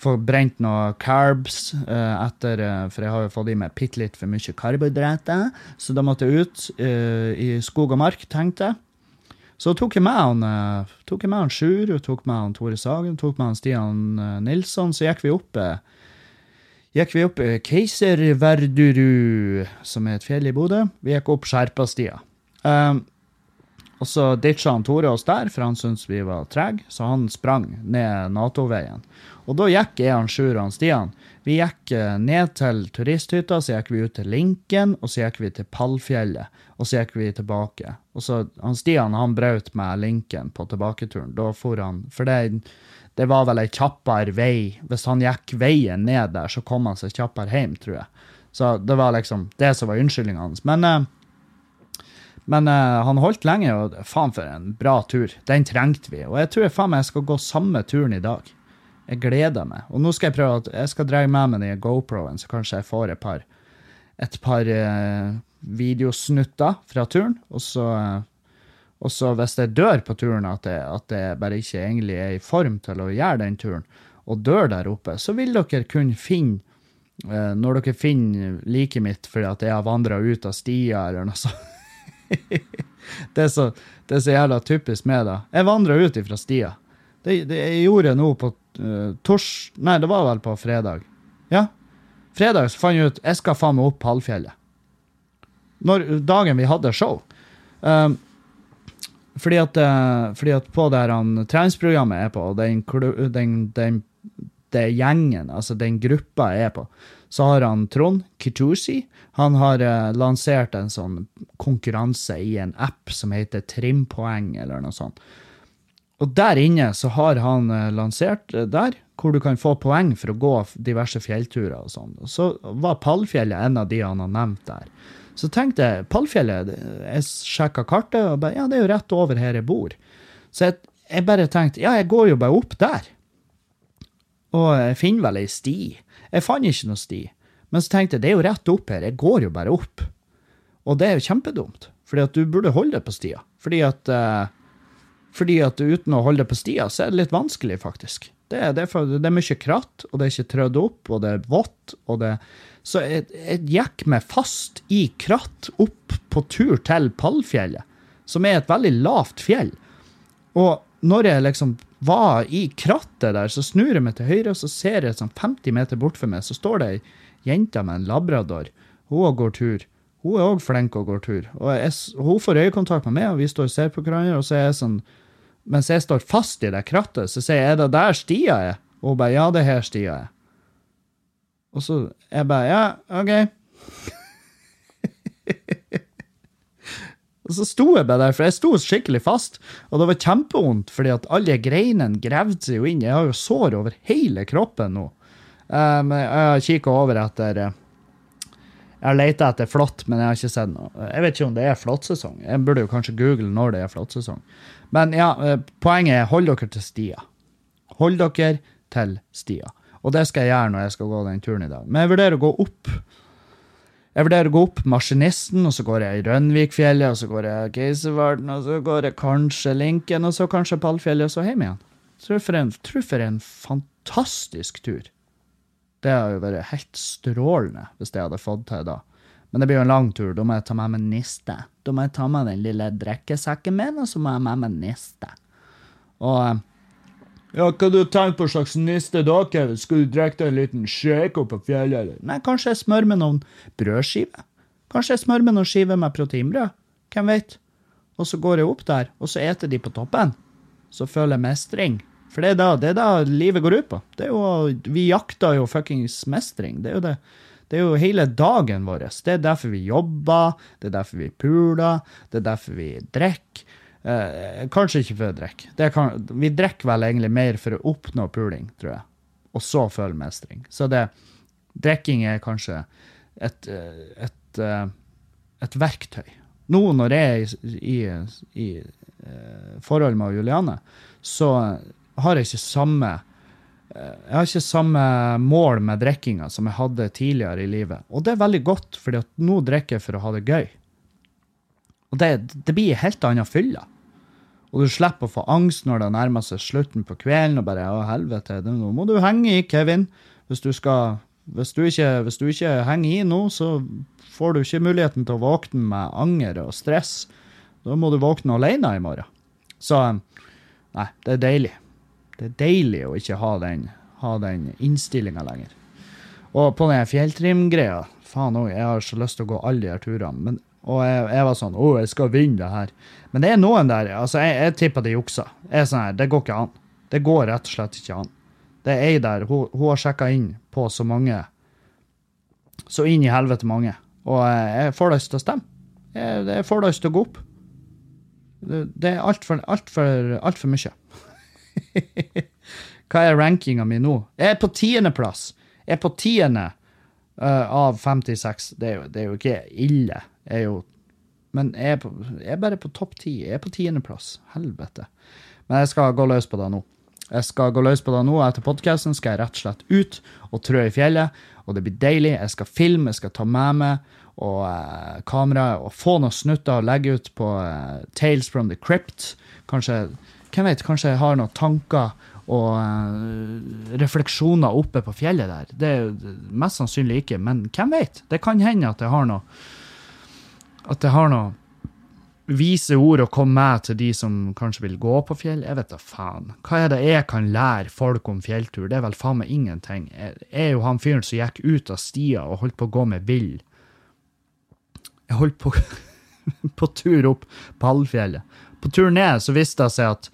få brent noen carbs eh, etter eh, For jeg har jo fått i meg bitte litt for mye karbohydrater, så da måtte jeg ut eh, i skog og mark, tenkte jeg. Så tok jeg med han, tok jeg med han Sjur, tok med han Tore Sagen, tok med han Stian Nilsson, så gikk vi opp gikk vi opp eh, Keiserverduru, som er et fjell i Bodø. Vi gikk opp Skjerpastia. Um, Og så ditcha han Tore oss der, for han syntes vi var trege, så han sprang ned Nato-veien. Og da gikk jeg, han Sjur og Stian. Vi gikk eh, ned til turisthytta, så gikk vi ut til Linken, og så gikk vi til Pallfjellet, og så gikk vi tilbake. Og så han Stian han brøt med Linken på tilbaketuren. Da for han For det, det var vel ei kjappere vei. Hvis han gikk veien ned der, så kom han seg kjappere hjem, tror jeg. Så det var liksom det som var unnskyldninga hans. Men eh, men uh, han holdt lenge, og faen for en bra tur. Den trengte vi. Og jeg tror jeg faen meg jeg skal gå samme turen i dag. Jeg gleder meg. Og nå skal jeg prøve at jeg skal dra med meg den GoPro-en, så kanskje jeg får et par, et par uh, videosnutter fra turen. Og så, og så hvis jeg dør på turen, at jeg, at jeg bare ikke egentlig er i form til å gjøre den turen, og dør der oppe, så vil dere kunne finne når dere finner liket mitt fordi at jeg har vandra ut av stia eller noe sånt det, er så, det, er så, jævla typisk med det. Jeg vandra ut ifra stia. Det, det jeg gjorde nå på uh, tors... Nei, det var vel på fredag. Ja. Fredag så fant jeg ut jeg skal faen meg opp Halvfjellet. Når, dagen vi hadde show. Um, fordi, at, uh, fordi at på der her treningsprogrammet er på, og den, den, den, den gjengen, altså den gruppa jeg er på, så har han Trond Kitusi. Han har uh, lansert en sånn konkurranse i en app som heter Trimpoeng, eller noe sånt. Og der inne så har han uh, lansert der, hvor du kan få poeng for å gå diverse fjellturer og sånn. Så var Pallfjellet en av de han har nevnt der. Så tenkte jeg Pallfjellet Jeg sjekka kartet og bare Ja, det er jo rett over her jeg bor. Så jeg, jeg bare tenkte Ja, jeg går jo bare opp der. Og jeg finner vel ei sti. Jeg fant ikke noe sti. Men så tenkte jeg det er jo rett opp her, jeg går jo bare opp. Og det er jo kjempedumt, fordi at du burde holde deg på stia. Fordi at, uh, fordi at uten å holde deg på stia, så er det litt vanskelig, faktisk. Det, er, det, er, for, det er mye kratt, og det er ikke trødd opp, og det er vått. og det... Så jeg, jeg gikk meg fast i kratt opp på tur til Pallfjellet, som er et veldig lavt fjell. Og når jeg liksom var i krattet der, så snur jeg meg til høyre, og så ser jeg sånn 50 meter bort for meg, så står det ei jente med en labrador. Hun går tur. Hun er òg flink og går tur. Og jeg, hun får øyekontakt med meg, og vi står og ser på hverandre, og så er jeg sånn Mens jeg står fast i det krattet, så sier jeg er det der stia er? Og hun bare ja, det er her stia er. Og så jeg bare ja, OK. Og så sto jeg bare der, for jeg sto skikkelig fast, og det var kjempevondt, fordi at alle greinene gravde seg jo inn. Jeg har jo sår over hele kroppen nå. Um, jeg har kikka over etter uh, Jeg har leita etter flått, men jeg har ikke sett noe. Jeg vet ikke om det er flåttsesong. Jeg burde jo kanskje google når det er flåttsesong. Men ja, uh, poenget er hold dere til stia. Hold dere til stia. Og det skal jeg gjøre når jeg skal gå den turen i dag. Men jeg vurderer å gå opp jeg vurderer å gå opp Maskinisten, og så går jeg i Rønvikfjellet, og så går jeg Geiservarden, og så går jeg kanskje Linken, og så kanskje Pallfjellet, og så hjem igjen. Tror for, en, tror for en fantastisk tur. Det har jo vært helt strålende hvis jeg hadde fått til da. Men det blir jo en lang tur. Da må jeg ta med meg niste. Da må jeg ta med den lille drikkesekken min, og så må jeg med meg niste. Og eh, ja, hva du tenker på slags niste dere? Skal du drikke deg en liten shake opp på fjellet, eller? Nei, kanskje jeg smører med noen brødskiver? Kanskje jeg smører med noen skiver med proteinbrød? Hvem vet? Og så går jeg opp der, og så eter de på toppen. Så føler jeg mestring. For det er da, det er da livet går ut på. Det er jo, vi jakter jo fuckings mestring. Det er jo det. Det er jo hele dagen vår. Det er derfor vi jobber, det er derfor vi puler, det er derfor vi drikker. Eh, kanskje ikke for å drikke. Vi drikker vel egentlig mer for å oppnå puling, tror jeg. Og så føle mestring. Så det Drikking er kanskje et, eh, et, eh, et, verktøy. Nå når jeg er i, i, i uh, forhold med Juliane, så har jeg ikke samme jeg har ikke samme mål med drikkinga som jeg hadde tidligere i livet. Og det er veldig godt, for nå drikker jeg for å ha det gøy. Og det, det blir helt annen fylle. Og du slipper å få angst når det nærmer seg slutten på kvelden og bare 'Å, helvete, nå må du henge i, Kevin'. Hvis du, skal, hvis, du ikke, hvis du ikke henger i nå, så får du ikke muligheten til å våkne med anger og stress. Da må du våkne alene i morgen. Så nei, det er deilig. Det er deilig å ikke ha den, ha den innstillinga lenger. Og på den fjelltrimgreia Faen òg, jeg har så lyst til å gå alle de her turene. Men Og jeg, jeg var sånn Å, jeg skal vinne det her. Men det er noen der altså Jeg, jeg tipper de juksa. Jeg er sånn her, Det går ikke an. Det går rett og slett ikke an. Det er ei der, hun, hun har sjekka inn på så mange Så inn i helvete mange. Og jeg får lyst til å stemme. Jeg, jeg får lyst til å gå opp. Det, det er altfor alt for, alt for mye. Hva er rankinga mi nå? Jeg er på tiendeplass. Jeg er på tiende uh, av 56. Det er, jo, det er jo ikke ille. Er jo Men jeg er, på, jeg er bare på topp ti. Jeg er på tiendeplass. Helvete. Men jeg skal gå løs på det nå. Jeg skal gå løs på det nå. Etter podkasten skal jeg rett og slett ut og trø i fjellet. Og det blir deilig. Jeg skal filme, jeg skal ta med meg og eh, kamera og få noen snutter og legge ut på eh, Tales from the Crypt. Kanskje hvem vet, kanskje jeg har noen tanker og eh, refleksjoner oppe på fjellet der. Det er mest sannsynlig ikke, men hvem vet? Det kan hende at jeg har noe At jeg har noe vise ord å komme med til de som kanskje vil gå på fjell. Jeg vet da faen. Hva er det jeg kan lære folk om fjelltur? Det er vel faen meg ingenting. Jeg er jo han fyren som gikk ut av stia og holdt på å gå med vill. Jeg holdt på på tur opp Pallfjellet. På tur ned så viste det seg at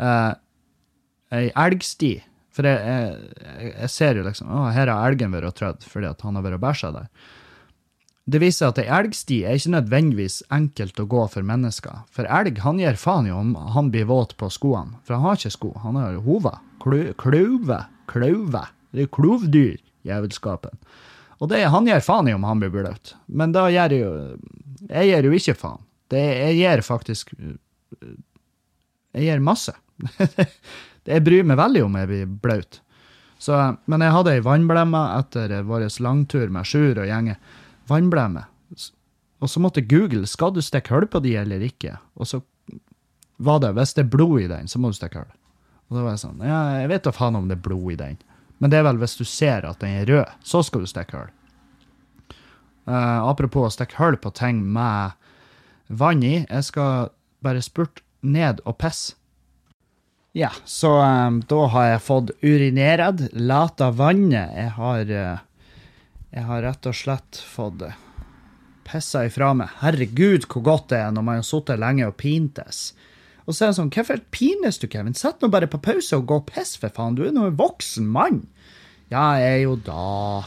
uh, ei elgsti For jeg, jeg, jeg, ser jo liksom å, her har elgen vært trødd fordi at han har vært og bæsja der. Det viser at ei elgsti er ikke nødvendigvis enkelt å gå for mennesker. For elg han gir faen i om han blir våt på skoene, for han har ikke sko. Han har hover. Klauve. Klauve. Det er klovdyr, jævelskapen. Og det, han gir faen i om han blir bløt. Men da gjør jeg jo Jeg gir jo ikke faen. Det, jeg gir faktisk Jeg gir masse. jeg bryr meg veldig om jeg blir blaut. Men jeg hadde ei vannblemme etter vår langtur med Sjur og gjengen. Vannblemme. Og så måtte Google skal du stikke hull på de eller ikke. Og så var det hvis det er blod i den, så må du stikke hull. Og da var jeg sånn Ja, jeg vet da faen om det er blod i den. Men det er vel hvis du ser at den er rød, så skal du stikke hull. Uh, apropos å stikke hull på ting med vann i. Jeg skal bare spurte ned og pisse. Ja, så um, da har jeg fått urinert, lata vannet. Jeg har uh, Jeg har rett og slett fått pissa ifra meg. Herregud, hvor godt det er når man har sittet lenge og pintes. Og så er det sånn, hvorfor pines du, Kevin? Sett nå bare på pause og gå og piss, for faen. Du er nå en voksen mann. Ja, jeg er jo da.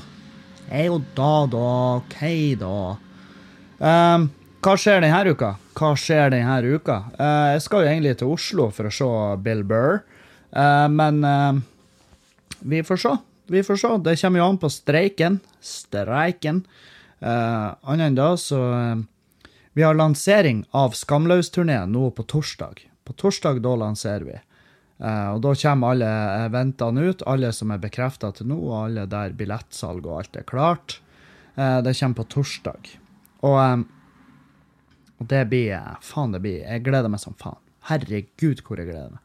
Jeg er jo da, da. OK, da. Um, hva skjer denne uka? Hva skjer denne uka? Uh, jeg skal jo egentlig til Oslo for å se Bill Burr, uh, men uh, vi får se. Vi får se. Det kommer jo an på streiken. Streiken. Annet enn da, så Vi har lansering av Skamløs-turneen nå på torsdag. På torsdag da lanserer vi. og da kommer alle eventene ut, alle som er bekrefta til nå, og alle der billettsalg og alt er klart. det kommer på torsdag. Og og det blir Faen, det blir Jeg gleder meg som faen. Herregud, hvor jeg gleder meg.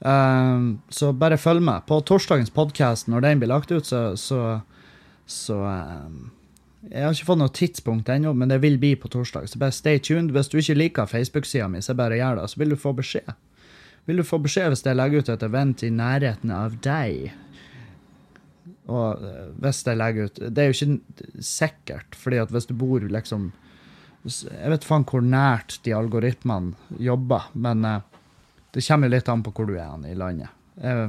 Um, så bare følg med. På torsdagens podkast, når den blir lagt ut, så, så, så um, Jeg har ikke fått noe tidspunkt ennå, men det vil bli på torsdag. Så bare stay tuned. Hvis du ikke liker Facebook-sida mi, så bare gjør det. Så vil du få beskjed. Vil du få beskjed hvis jeg legger ut et event i nærheten av deg? Og eh, hvis jeg legger ut Det er jo ikke sikkert, fordi at hvis du bor liksom jeg vet faen hvor nært de algoritmene jobber, men uh, det kommer litt an på hvor du er i landet. Uh,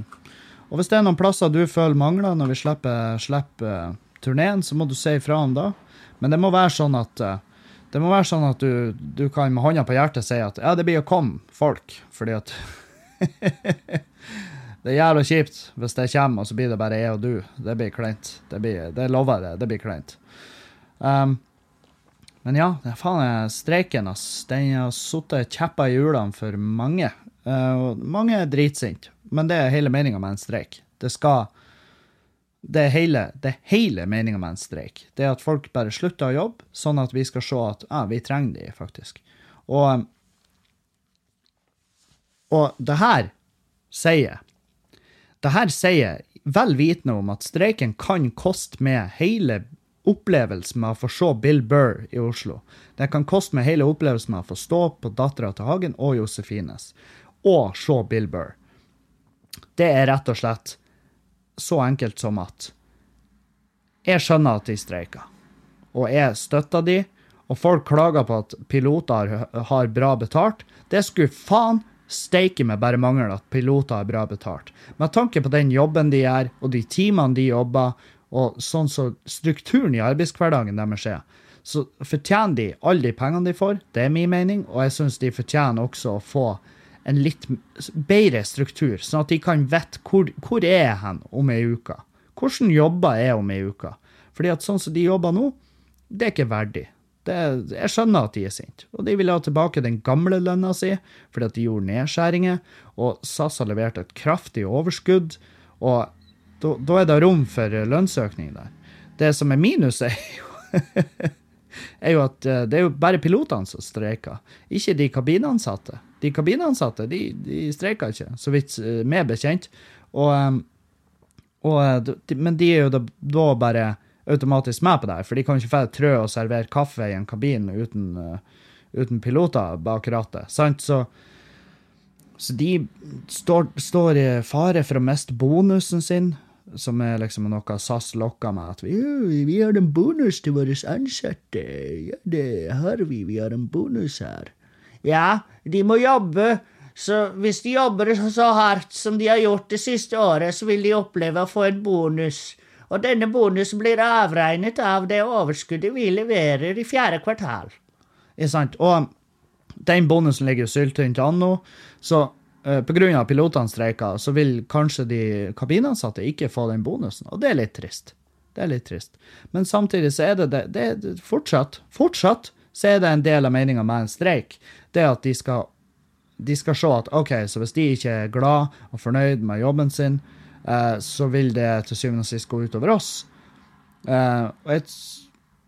og hvis det er noen plasser du føler mangler når vi slipper, slipper uh, turneen, så må du si ifra om det. Men det må være sånn at det må være sånn at du, du kan med hånda på hjertet si at ja, det blir å komme folk, fordi at Det er jævla kjipt hvis det kommer, og så blir det bare jeg og du. Det blir kleint. Det, det lover jeg. Det blir kleint. Um, men ja, faen, streiken ass, den har satt kjepper i hjulene for mange. Uh, mange er dritsinte, men det er hele meninga med en streik. Det skal Det er hele, det hele meninga med en streik. Det er at folk bare slutter å jobbe, sånn at vi skal se at ja, vi trenger de, faktisk. Og, og det her sier Det her sier vel vitende om at streiken kan koste med hele opplevelsen med å få se Bill Burr i Oslo. Det kan koste meg hele opplevelsen med å få stå på Dattera til Hagen og Josefines og se Bill Burr. Det er rett og slett så enkelt som at jeg skjønner at de streiker, og jeg støtter de, og folk klager på at piloter har bra betalt. Det skulle faen steike meg bare mangle at piloter har bra betalt. Med tanke på den jobben de gjør, og de timene de jobber, og sånn som så strukturen i arbeidshverdagen deres er, så fortjener de alle de pengene de får. Det er min mening, og jeg syns de fortjener også å få en litt bedre struktur, sånn at de kan vite hvor, hvor er jeg hen om ei uke. Hvordan jobber jeg om ei uke? Fordi at sånn som de jobber nå, det er ikke verdig. Det, jeg skjønner at de er sinte. Og de vil ha tilbake den gamle lønna si, fordi at de gjorde nedskjæringer. Og SAS har levert et kraftig overskudd. Og da er det rom for lønnsøkning der. Det som er minus, er jo, er jo at eh, det er jo bare pilotene som streiker, ikke de kabinansatte. De kabinansatte de, de streika ikke, så vidt uh, meg bekjent. Og, um, og, men de er jo da, da, bare automatisk med på det for de kan ikke få trø og servere kaffe i en kabin uten, uten piloter bak rattet. sant? Så, så de står, står, i fare for å miste bonusen sin, som er liksom noe SAS lokker med. At vi, vi har en bonus til våre ansatte. Ja, det har vi. Vi har en bonus her. Ja, de må jobbe. Så hvis de jobber så hardt som de har gjort det siste året, så vil de oppleve å få en bonus. Og denne bonusen blir avregnet av det overskuddet vi leverer i fjerde kvartal. Ikke sant? Og den bonusen ligger jo syltynt an nå, så uh, pga. pilotene streiker, så vil kanskje de kabinansatte ikke få den bonusen, og det er litt trist. Det er litt trist. Men samtidig så er det det, det, det fortsatt, fortsatt så er det en del av meninga med en streik. Det at de skal, de skal se at OK, så hvis de ikke er glad og fornøyd med jobben sin, eh, så vil det til syvende og sist gå utover oss. Eh, og jeg,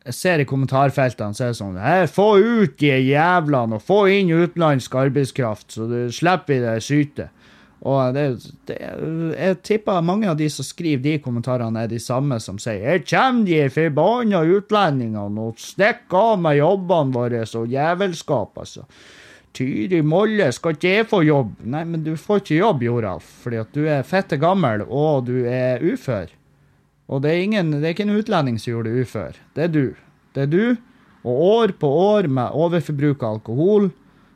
jeg, ser i kommentarfeltene så er det sånn her, Få ut de jævlene og få inn utenlandsk arbeidskraft, så du slipper vi det syte. Og det, det, jeg tipper mange av de som skriver de kommentarene, er de samme som sier 'Her kommer de forbanna utlendingene og stikker av med jobbene våre og jævelskap', altså. Tyri Molle, skal ikke jeg få jobb? Nei, men du får ikke jobb, Joralf, fordi at du er fette gammel, og du er ufør. Og det er, ingen, det er ikke en utlending som gjorde deg ufør. Det er du. Det er du, og år på år med overforbruk av alkohol,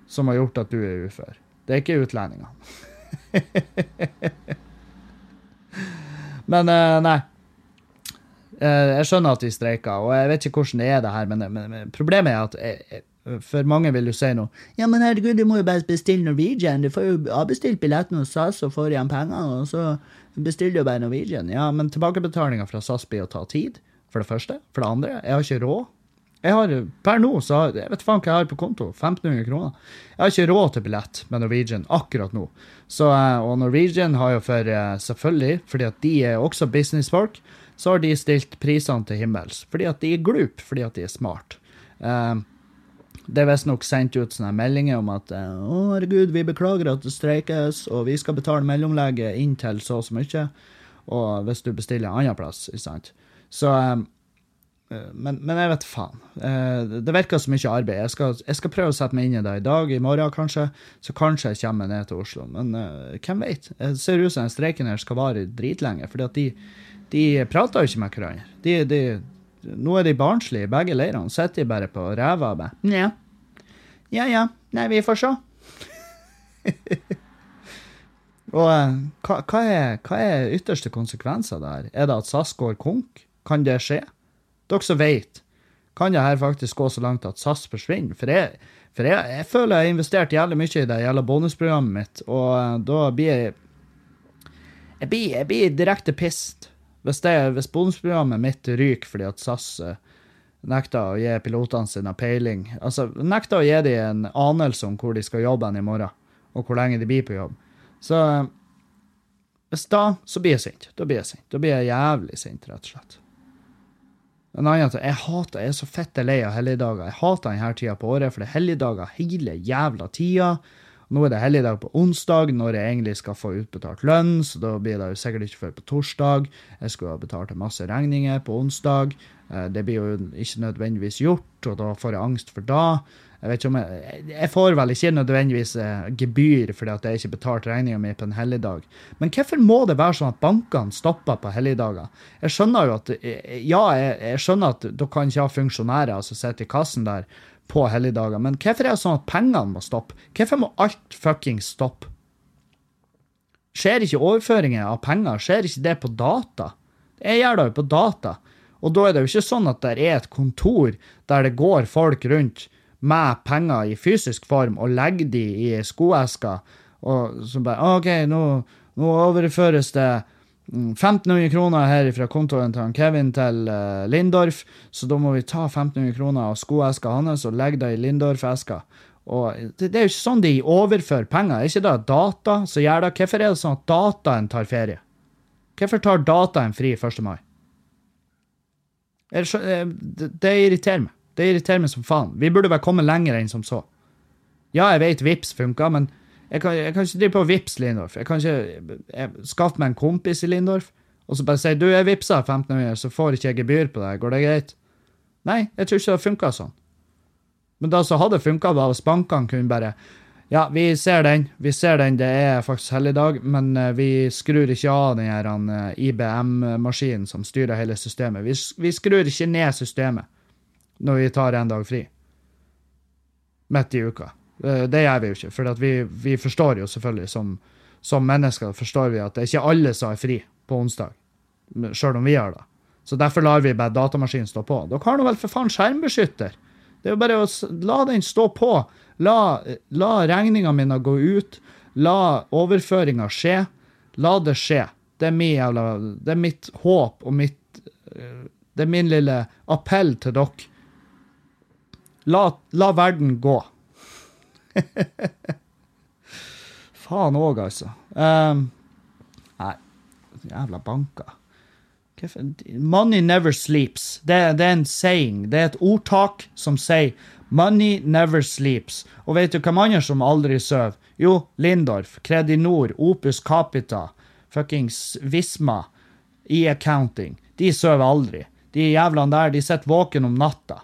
som har gjort at du er ufør. Det er ikke utlendingene. men uh, nei. Uh, jeg skjønner at de streiker, og jeg vet ikke hvordan det er, det her, men, men, problemet er at jeg, jeg, for mange vil jo si noe. Ja, men herregud, du må jo bare bestille Norwegian. Du får jo avbestilt billetten hos SAS og får igjen penger, og så bestiller du bare Norwegian. Ja, men tilbakebetalinga fra SAS blir å ta tid, for det første. For det andre, jeg har ikke råd jeg har, Per nå så har, jeg vet faen hva jeg har på konto. 1500 kroner. Jeg har ikke råd til billett med Norwegian akkurat nå. Så, eh, og Norwegian har jo for eh, selvfølgelig, fordi at de er også businessfolk, så har de stilt prisene til himmels. Fordi at de er glup, fordi at de er smart. Um, det er visstnok sendt ut sånne meldinger om at å herregud, vi beklager at det streikes, og vi skal betale mellomlegget inntil så og så mye. Og hvis du bestiller en annen plass, ikke sant. Så um, Eh, men, men, jeg vet faen. Eh, det virker så mye arbeid. Jeg skal, jeg skal, prøve å sette meg inn i det i dag, i morgen kanskje. Så kanskje jeg kommer ned til Oslo. Men uh, hvem vet? Det ser ut som den streiken her skal vare dritlenge. For de, de prater jo ikke med hverandre. De, de, nå er de barnslige, begge leirene. Sitter de bare på ræva og bare Nja. Ja ja. Nei, vi får se. og uh, hva, hva, er, hva er ytterste konsekvenser der? Er det at SAS går konk? Kan det skje? Dere som vet, kan det her faktisk gå så langt at SAS forsvinner? For jeg, for jeg, jeg føler jeg har investert jævlig mye i det gjelder bonusprogrammet mitt, og eh, da blir jeg Jeg blir, jeg blir direkte pissed hvis, det, hvis bonusprogrammet mitt ryker fordi at SAS uh, nekter å gi pilotene sine peiling. Altså, nekter å gi dem en anelse om hvor de skal jobbe i morgen, og hvor lenge de blir på jobb. Så uh, hvis da, så blir jeg sint. Da blir jeg sint. Da blir jeg jævlig sint, rett og slett. Annen ting, Jeg hater, jeg er så fette lei av helligdager. Jeg hater denne tida på året, for det er helligdager hele jævla tida. Nå er det helligdag på onsdag, når jeg egentlig skal få utbetalt lønn, så da blir det jo sikkert ikke før på torsdag. Jeg skulle ha betalt masse regninger på onsdag. Eh, det blir jo ikke nødvendigvis gjort, og da får jeg angst for da. Jeg vet ikke om jeg, jeg får vel ikke nødvendigvis eh, gebyr fordi at jeg ikke betalte regninga mi på en helligdag. Men hvorfor må det være sånn at bankene stopper på helligdager? Jeg skjønner jo at eh, ja, jeg, jeg skjønner at dere kan ikke ha funksjonærer som sitter i kassen der på helligdager, men hvorfor er det sånn at pengene må stoppe? Hvorfor må alt fuckings stoppe? Skjer ikke overføringer av penger? Skjer ikke det på data? Jeg gjør det jo på data. Og da er det jo ikke sånn at det er et kontor der det går folk rundt med penger i fysisk form og legger de i skoesker, og så bare OK, nå, nå overføres det 1500 kroner her fra kontoen til han Kevin til uh, Lindorf, så da må vi ta 1500 kroner av skoeska hans og legge det i Lindorf-eska. Og det, det, er jo ikke sånn de overfører penger. Er ikke det data som gjør det? Hvorfor er det sånn at dataen tar ferie? Hvorfor tar dataen fri 1. mai? Det, det irriterer meg. Det irriterer meg som faen. Vi burde vel kommet lenger enn som så. Ja, jeg vet Vips funka, men jeg kan, jeg kan, ikke drive på Vips Lindorf. Jeg kan ikke skaffe meg en kompis i Lindorf og så bare si du, jeg vippsa 1500, så får ikke jeg gebyr på deg. Går det greit? Nei, jeg tror ikke det funka sånn. Men da så hadde det funka hvis bankene kunne bare Ja, vi ser den, vi ser den, det er faktisk helligdag, men eh, vi skrur ikke av den eh, IBM-maskinen som styrer hele systemet. Vi, vi skrur ikke ned systemet når vi tar en dag fri. Midt i uka. Eh, det gjør vi jo ikke, for vi, vi, forstår jo selvfølgelig som, som, mennesker forstår vi at det er ikke alle som er fri på onsdag, sjøl om vi har det. Så derfor lar vi bare datamaskinen stå på. Dere har nå vel for faen skjermbeskytter? Det er jo bare å la den stå på. La, la regninga mine gå ut. La overføringa skje. La det skje. Det er, min det er mitt håp og mitt eh, Det er min lille appell til dere La, la verden gå. Faen òg, altså. Um, nei, jævla banker. Money never sleeps. Det, det, er en saying. Det er et ordtak som sier 'money never sleeps'. Og vet du hvem andre som aldri sover? Jo, Lindorf, Kredinor, Opus Capita, fuckings Visma, E-accounting. De sover aldri. De jævlene der, de sitter våken om natta.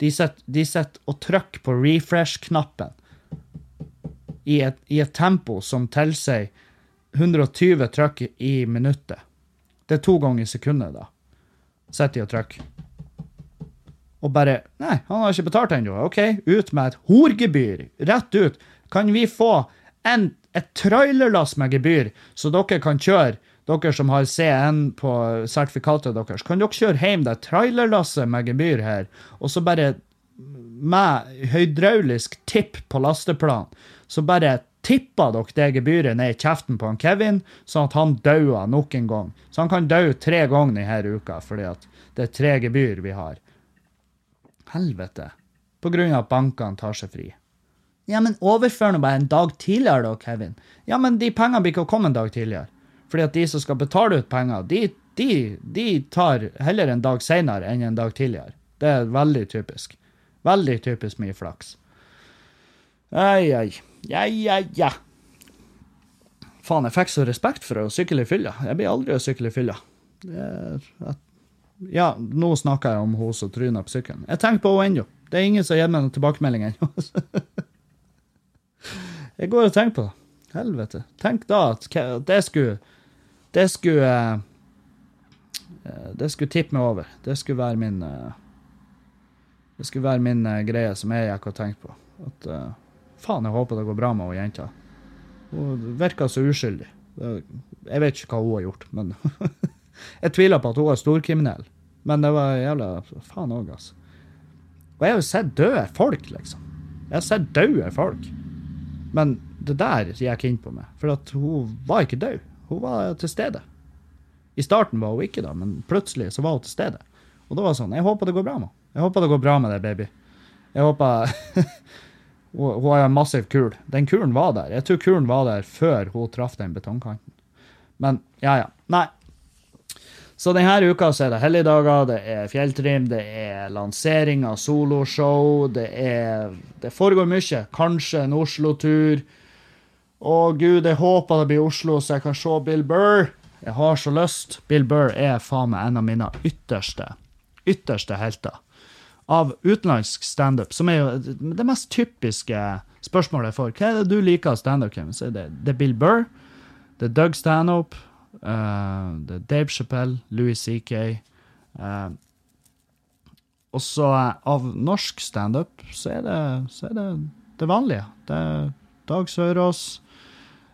De sitter og trykker på refresh-knappen i, i, et tempo som tilsier 120 trykk i minuttet. Det er to ganger i sekundet, da. Sitter de og trykker. Og bare Nei, han har ikke betalt ennå. OK, ut med et horgebyr. Rett ut. Kan vi få en, et trailerlass med gebyr, så dere kan kjøre dere som har C1 på sertifikatet deres, kan dere kjøre hjem det trailerlasset med gebyr her, og så bare med hydraulisk tipp på lasteplan, så bare tipper dere det gebyret ned i kjeften på han Kevin, sånn at han dauer nok en gang. Så han kan dø tre ganger denne uka, fordi at det er tre gebyr vi har. Helvete. På grunn av at bankene tar seg fri. Ja, men overfør nå bare en dag tidligere, da, Kevin. Ja, men de pengene blir ikke å komme en dag tidligere. Fordi at de som skal betale ut penger, de, de, de tar heller en dag seinere enn en dag tidligere. Det er veldig typisk. Veldig typisk mye flaks. Ai, ai. Ja, ja, ja. Faen, jeg fikk så respekt for å sykle i fylla. Jeg blir aldri å sykle i fylla. Ja, nå snakker jeg om hun som tryna på sykkelen. Jeg tenker på henne ennå. Det er ingen som gir meg noen tilbakemelding ennå. jeg går og tenker på det. Helvete. Tenk da at det skulle det skulle eh, Det skulle tippe meg over. Det skulle være min eh, Det skulle være min eh, greie som jeg gikk og tenkte på. At faen, jeg håper det går bra med hun jenta. Hun virker så uskyldig. Jeg vet ikke hva hun har gjort, men Jeg tviler på at hun er storkriminell. Men det var jævla Faen òg, altså. Og jeg har jo sett døde folk, liksom. Jeg har sett døde folk. Men det der gikk inn på meg. For at hun var ikke død. Hun var til stede. I starten var hun ikke, da, men plutselig så var hun til stede. Og da var det sånn Jeg håper det går bra med henne. Jeg håper det går bra med deg, baby. Jeg håper Hun har en massiv kul. Den kulen var der. Jeg tror kulen var der før hun traff den betongkanten. Men ja, ja. Nei. Så denne uka så er det helligdager, det er fjelltrim, det er lansering av soloshow, det er Det foregår mye. Kanskje en Oslo-tur. Å gud, jeg håper det blir Oslo, så jeg kan se Bill Burr. Jeg har så lyst. Bill Burr er faen meg en av mine ytterste, ytterste helter. av utenlandsk standup, som er jo det mest typiske spørsmålet jeg får. Hva er det du liker av standup, Kevin? Det, det er Bill Burr, det er Doug Stanhope, uh, det er Dave Chappelle, Louis C.K. Uh, og så av norsk standup så, så er det det vanlige. Det er Dag Sørås.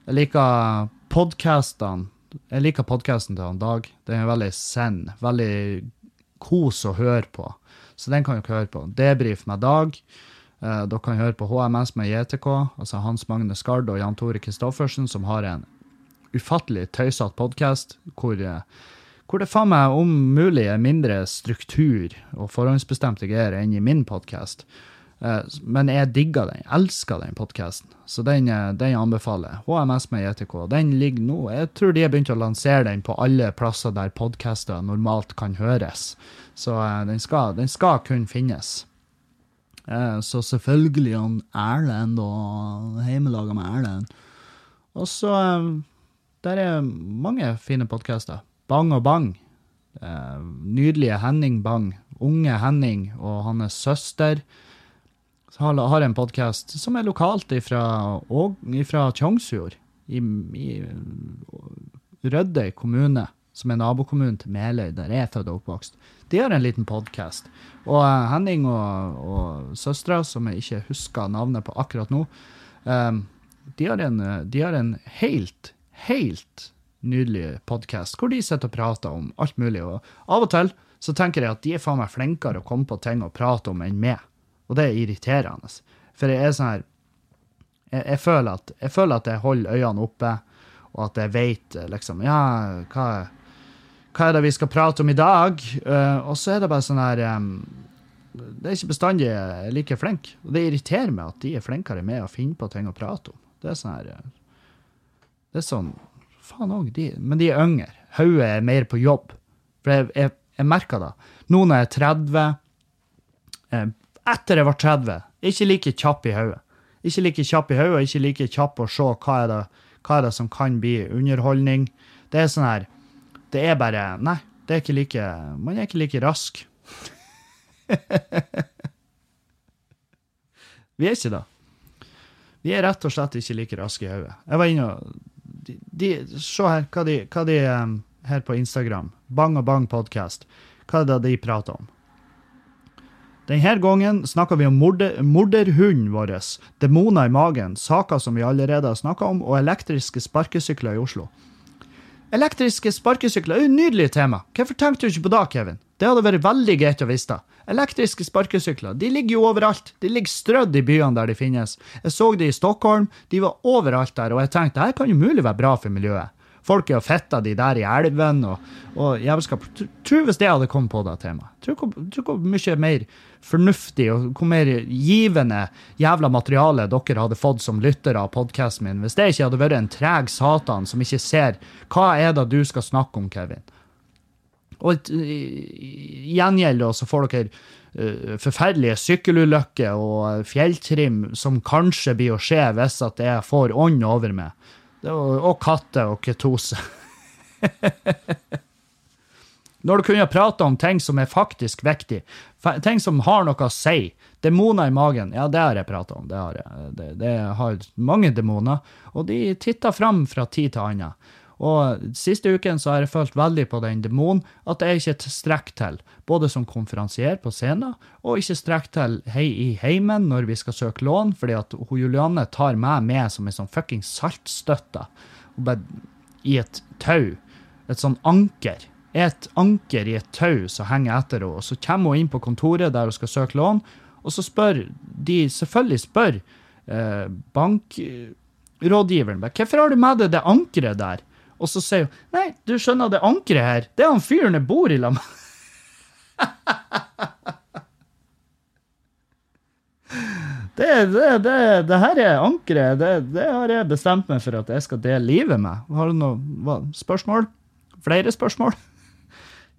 Jeg liker podkastene. Jeg liker podkasten til han Dag. Den er veldig send. Veldig kos å høre på. Så den kan dere høre på. Debrif med Dag. Eh, dere kan høre på HMS med JTK, altså Hans Magne Skard og Jan Tore Kristoffersen, som har en ufattelig tøysete podkast hvor, hvor, det faen meg om mulig er mindre struktur og forhåndsbestemte greier enn i min podkast. Uh, men jeg digger den. Elsker den podkasten. Så den, den anbefaler jeg. HMS med JTK. Den ligger nå Jeg tror de har begynt å lansere den på alle plasser der podkaster normalt kan høres. Så uh, den, skal, den skal kun finnes. Eh, så selvfølgelig han Erlend og heimelaga med Erlend. Og så eh, Der er mange fine podkaster. Bang og Bang. Eh, nydelige Henning Bang. Unge Henning og hans søster har en podkast som er lokalt fra Tjongsfjord. I, i Rødøy kommune, som er nabokommunen til Meløy, der jeg er født og oppvokst. De har en liten podkast. Og uh, Henning og, og søstera, som jeg ikke husker navnet på akkurat nå, um, de, har en, de har en helt, helt nydelig podkast hvor de sitter og prater om alt mulig. Og av og til så tenker jeg at de er faen meg flinkere å komme på ting å prate om enn meg. Og det er irriterende. For jeg er sånn her jeg, jeg, føler at, jeg føler at jeg holder øynene oppe, og at jeg vet liksom Ja, hva hva er det vi skal prate om i dag? Uh, og så er det bare sånn her um, Det er ikke bestandig like flink. Og det irriterer meg at de er flinkere med å finne på ting å prate om. Det er sånn her eh, Det er sånn Faen òg, de Men de er yngre. Hodet er mer på jobb. For jeg, jeg, jeg merker det. Nå når jeg er 30 eh, Etter jeg var 30, ikke like kjapp i hodet. Ikke like kjapp i hodet, og ikke like kjapp å se hva er, det, hva er det som kan bli underholdning. Det er sånn her det er bare Nei, det er ikke like Man er ikke like rask. vi er ikke det. Vi er rett og slett ikke like raske i hodet. Jeg var inne og de, de, Se her hva de, hva de um, her på Instagram. Bang og Bang Podcast. Hva er det de prater om? Denne gangen snakker vi om morder, morderhunden vår, demoner i magen, saker som vi allerede har snakka om, og elektriske sparkesykler i Oslo. Elektriske sparkesykler er et nydelig tema. Hvorfor tenkte du ikke på det, Kevin? Det hadde vært veldig greit å vite. Elektriske sparkesykler de ligger jo overalt. De ligger strødd i byene der de finnes. Jeg så de i Stockholm. De var overalt der, og jeg tenkte dette kan jo mulig være bra for miljøet. Folk er og fetter de der i elven og, og jævelskap. Tror hvis det hadde kommet på det temaet. Tror hvor mye mer fornuftig og hvor mer givende jævla materiale dere hadde fått som lyttere av podkasten min, hvis det ikke hadde vært en treg satan som ikke ser hva er det du skal snakke om, Kevin. Og gjengjeld så får dere uh, forferdelige sykkelulykker og fjelltrim som kanskje blir å skje hvis at jeg får ånd over meg. Og, og katter og ketose. Når du kunne prate om ting som er faktisk viktig, ting som har noe å si. Demoner i magen, ja, det har jeg prata om. Det har jeg. Det, det har mange demoner, og de titter fram fra tid til annen. Og Siste uken så har jeg følt veldig på den demonen, at jeg ikke strekker til, både som konferansier på scenen, og ikke strekker til hei i heimen når vi skal søke lån, fordi at hun Julianne tar meg med som en sånn fucking saltstøtte i et tau. Et sånn anker et anker i et tau som henger etter henne. Og så kommer hun inn på kontoret der hun skal søke lån, og så spør de selvfølgelig spør eh, bankrådgiveren hvorfor har du med deg det ankeret der. Og så sier hun nei, du skjønner, det ankeret her, det er han fyren jeg bor i lag med. Det, det, det, det, her er ankeret. Det, har jeg bestemt meg for at jeg skal dele livet med. Har du noen spørsmål? Flere spørsmål?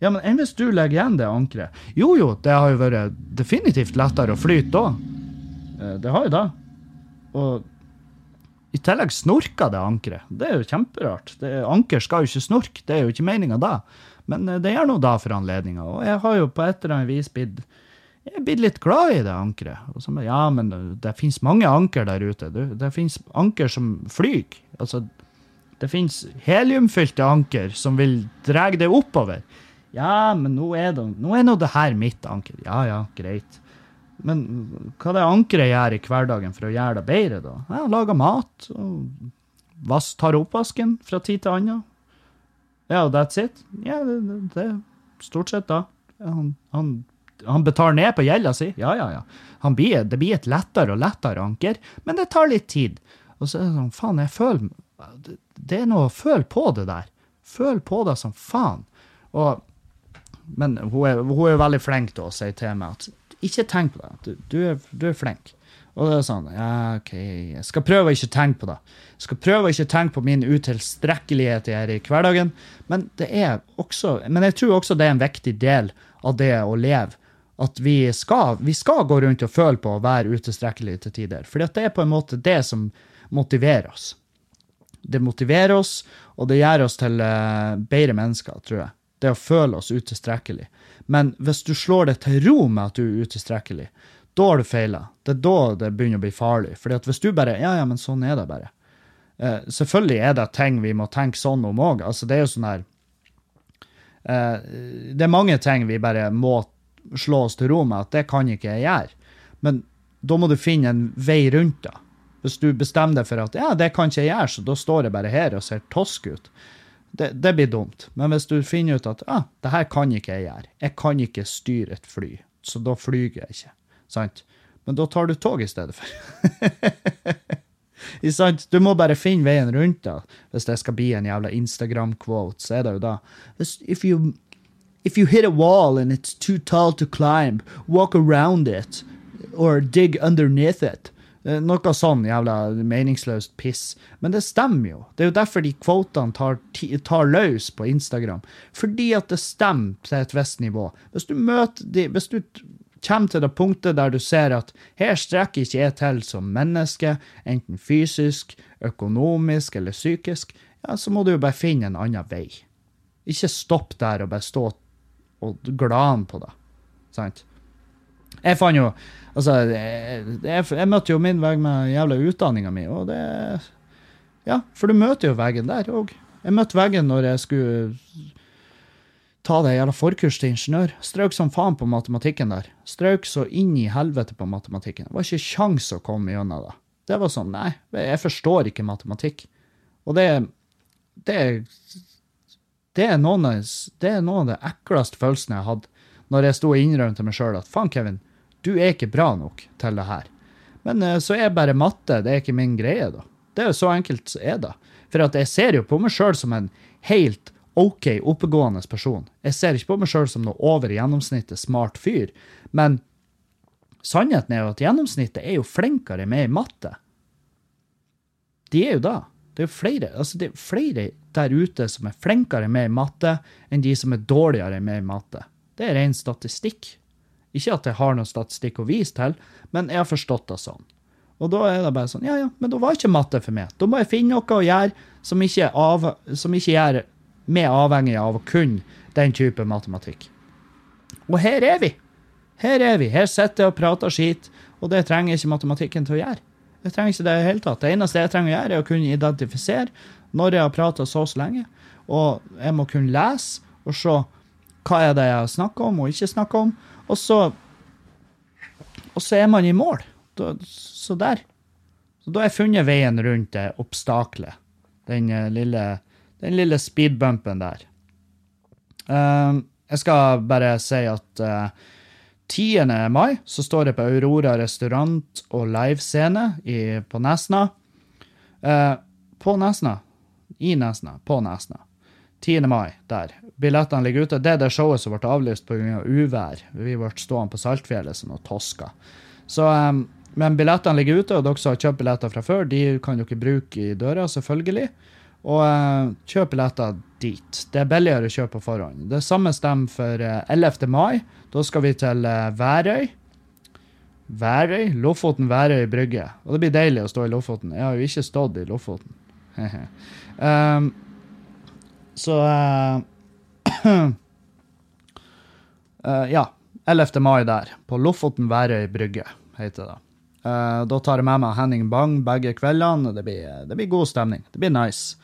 Ja, men enn hvis du legger igjen det ankeret? Jo jo, det har jo vært definitivt lettere å flyte da. Eh, det har jo det. Og i tillegg snorker det ankeret. Det er jo kjemperart. Det, anker skal jo ikke snorke, det er jo ikke meninga da. Men eh, det gjør nå da for anledninga. Og jeg har jo på et eller annet vis blitt jeg er blitt litt glad i det ankeret. Og så, ja, men det, finnes mange anker der ute. Det, det finnes anker som flyr. Altså, det finnes heliumfylte anker som vil dra det oppover. Ja, men nå er, det, nå er nå det her mitt anker. Ja, ja, greit. Men hva det ankeret gjør i hverdagen for å gjøre det bedre, da? Ja, Lager mat. og tar oppvasken fra tid til annen. Ja, that's it. Ja, det, det, det stort sett da. Han, han han betaler ned på gjelda si. Ja, ja, ja. Blir, det blir et lettere og lettere anker, men det tar litt tid. Og så er det sånn, faen, jeg føler Det er noe å føle på det der. Føl på det som faen. Og, men hun er, hun er veldig flink til å si til meg at ikke tenk på det. Du, du, er, du er flink. Og det er sånn, ja, OK, jeg skal prøve å ikke tenke på det. Jeg skal prøve å ikke tenke på min utilstrekkelighet her i hverdagen. Men, det er også, men jeg tror også det er en viktig del av det å leve at vi skal, vi skal, gå rundt og føle på å være utilstrekkelige til tider. For det er på en måte det som motiverer oss. Det motiverer oss, og det gjør oss til uh, bedre mennesker, tror jeg. Det å føle oss utilstrekkelig. Men hvis du slår deg til ro med at du er utilstrekkelig, da har du feila. Det er da det begynner å bli farlig. Fordi at hvis du bare Ja, ja, men sånn er det bare. Uh, selvfølgelig er det ting vi må tenke sånn om òg. Altså, det er jo sånn her uh, Det er mange ting vi bare må slå oss til ro med at det kan ikke jeg gjøre. Men da må du finne en vei rundt det. Hvis du bestemmer deg for at ja, det kan ikke jeg gjøre, så da står jeg bare her og ser tosk ut. Det, det blir dumt. Men hvis du finner ut at ah, det her kan ikke jeg gjøre, jeg kan ikke styre et fly, så da flyr jeg ikke. Sant? Men da tar du tog i stedet for. Du må bare finne veien rundt det. Hvis det skal bli en jævla Instagram-quote, så er det jo da If you If you hit a wall and it's too tall to climb, walk around it. Or dig underneath it. Eh, noe sånn jævla meningsløst piss. Men det stemmer jo. Det er jo derfor de kvotene tar, tar løs på Instagram. Fordi at det stemmer til et visst nivå. Hvis du møter de, hvis du kommer til det punktet der du ser at her strekker ikke jeg til som menneske, enten fysisk, økonomisk eller psykisk, ja, så må du jo bare finne en annen vei. Ikke stopp der og bare stå og glane på det. Sant? Jeg fant jo Altså, jeg, jeg, møtte jo min vegg med jævla utdanninga mi, og det Ja, for du møter jo veggen der òg. Jeg møtte veggen når jeg skulle ta det jævla forkurs til ingeniør. Strøk som faen på matematikken der. Strøk så inn i helvete på matematikken. Det var ikke kjangs å komme gjennom det. Det var sånn, nei, jeg forstår ikke matematikk. Og det, det det er noen av, det er av de ekleste følelsene jeg hadde når jeg sto og innrømte meg sjøl at faen, Kevin, du er ikke bra nok til det her. Men eh, så er bare matte det er ikke min greie, da. Det er jo så enkelt er det. For at jeg ser jo på meg sjøl som en helt OK oppegående person. Jeg ser ikke på meg sjøl som noe over gjennomsnittet smart fyr. Men sannheten er jo at gjennomsnittet er jo flinkere med i matte. De er jo da. Det er flere, altså det er flere der ute som er flinkere med i matte enn de som er dårligere med i matte. Det er ren statistikk. Ikke at jeg har noen statistikk å vise til, men jeg har forstått det sånn. Og da er det bare sånn, ja ja, men da var ikke matte for meg. Da må jeg finne noe å gjøre som ikke, av, som ikke gjør meg avhengig av å kunne den type matematikk. Og her er vi. Her er vi. Her sitter jeg og prater skit, og det trenger ikke matematikken til å gjøre. Jeg trenger ikke det i hele tatt. Det eneste jeg trenger å gjøre, er å kunne identifisere når jeg har prata så så lenge. Og jeg må kunne lese og se hva er det jeg snakka om og ikke snakker om. Og så, og så er man i mål. Da, så der. Så da har jeg funnet veien rundt det obstaklet. Den eh, lille, den lille speedbumpen der. Um, jeg skal bare si at uh, 10. mai så står det på Aurora restaurant og livescene på Nesna. Uh, på Nesna. I Nesna. På Nesna. 10. mai, der. Billettene ligger ute. Det er det showet som ble avlyst pga. Av uvær. Vi ble stående på Saltfjellet som noen tosker. Så, um, men billettene ligger ute, og dere som har kjøpt billetter fra før, de kan dere bruke i døra, selvfølgelig. Og uh, kjøp billetter dit. Det er billigere å kjøpe på forhånd. Det samme stemmer for uh, 11. mai. Da skal vi til uh, Værøy. Værøy? Lofoten, Værøy brygge. Og det blir deilig å stå i Lofoten. Jeg har jo ikke stått i Lofoten. um, så uh, Ja. 11. mai der, på Lofoten Værøy brygge, heter det. Uh, da tar jeg med meg Henning Bang begge kveldene, det blir, det blir god stemning. Det blir nice.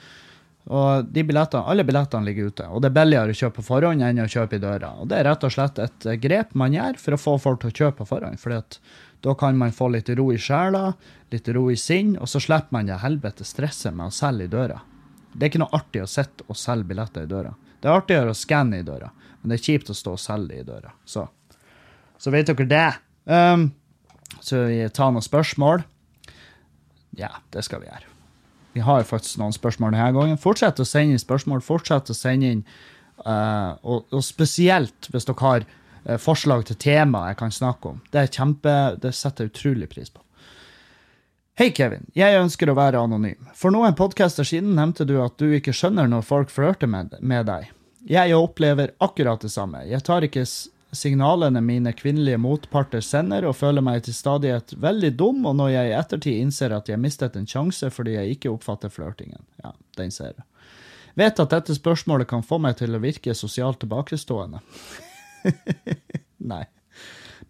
Og billettene, alle billettene ligger ute, og det er billigere å kjøpe på forhånd enn å kjøpe i døra. Og det er rett og slett et grep man gjør for å få folk til å kjøpe på forhånd. fordi at da kan man få litt ro i sjela, litt ro i sinn, og så slipper man det helvete stresset med å selge i døra. Det er ikke noe artig å sitte og selge billetter i døra. Det er artigere å skanne i døra, men det er kjipt å stå og selge i døra. Så, så vet dere det. Um, så vi tar noen spørsmål. Ja, det skal vi gjøre. Vi har faktisk noen spørsmål denne gangen. Fortsett å sende inn spørsmål. Fortsett å sende inn, uh, og, og, spesielt hvis dere har uh, forslag til tema jeg kan snakke om. Det er kjempe, det setter jeg utrolig pris på. Hei, Kevin. Jeg ønsker å være anonym. For noen podcaster siden nevnte du at du ikke skjønner når folk flørter med, deg. Jeg opplever akkurat det samme. Jeg tar ikke signalene mine kvinnelige motparter sender, og føler meg til stadighet veldig dum, og når jeg i ettertid innser at jeg mistet en sjanse fordi jeg ikke oppfatter flørtingen. Ja, den ser jeg. Vet at dette spørsmålet kan få meg til å virke sosialt tilbakestående. Nei.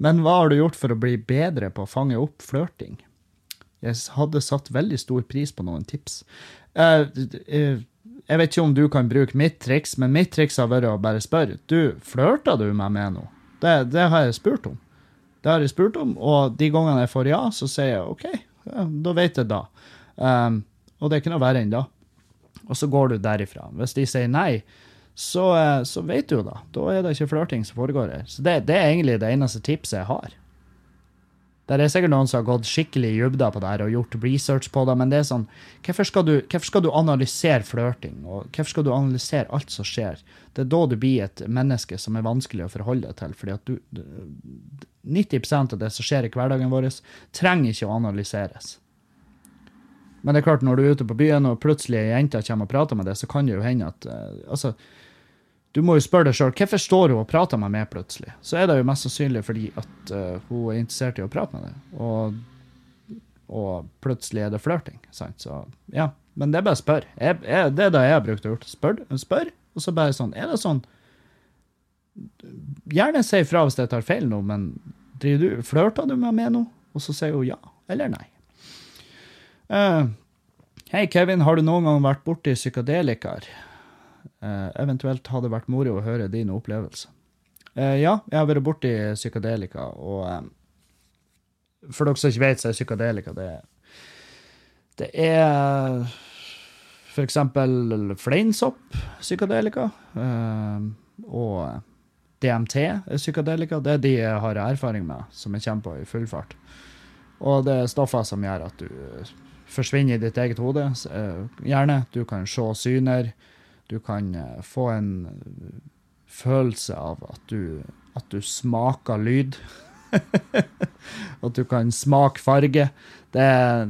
Men hva har du gjort for å bli bedre på å fange opp flørting? Jeg hadde satt veldig stor pris på noen tips. Uh, uh, jeg vet ikke om du kan bruke mitt triks, men mitt triks har vært å bare spørre. Du, flørta du meg med nå? Det, det, har jeg spurt om. Det har jeg spurt om, og de gangene jeg får ja, så sier jeg OK, ja, da vet jeg da. Um, og det er ikke noe verre enn da. Og så går du derifra. Hvis de sier nei, så, eh, så vet du jo da. Da er det ikke flørting som foregår her. Så det, det er egentlig det eneste tipset jeg har. Der er sikkert noen som har gått skikkelig i dybda på det her og gjort research på det, men det er sånn Hvorfor skal du, hvorfor skal du analysere flørting, og hvorfor skal du analysere alt som skjer? Det er da du blir et menneske som er vanskelig å forholde deg til, fordi at du 90% av det som skjer i hverdagen vår, trenger ikke å analyseres. Men det er klart, når du er ute på byen og plutselig ei jente kommer og prater med deg, så kan det jo hende at uh, altså, du må jo spørre deg sjøl hvorfor står hun og prater med meg plutselig. Så er det jo mest sannsynlig fordi at uh, hun er interessert i å prate med deg. Og, og plutselig er det flørting. Så ja. Men det er bare å spørre. det er det jeg har brukt å gjøre. Spør, spør, og så bare sånn Er det sånn Gjerne si ifra hvis jeg tar feil nå, men du, flørter du med meg nå? Og så sier hun ja eller nei. Uh, Hei, Kevin, har du noen gang vært borti psykadelikaer? Eh, eventuelt hadde det vært moro å høre din opplevelse. Uh, ja, jeg har vært borti psykadelika, og eh, for dere som ikke vet, så er psykadelika det, det er for eksempel fleinsopp psykadelika og DMT psykadelika. Det er de jeg har erfaring med, som jeg kommer på i full fart. Og det er stoffer som gjør at du forsvinner i ditt eget hode. Gjerne. Du kan se syner. Du kan eh, få en følelse av at du, at du smaker lyd. at du kan smake farge. Det er,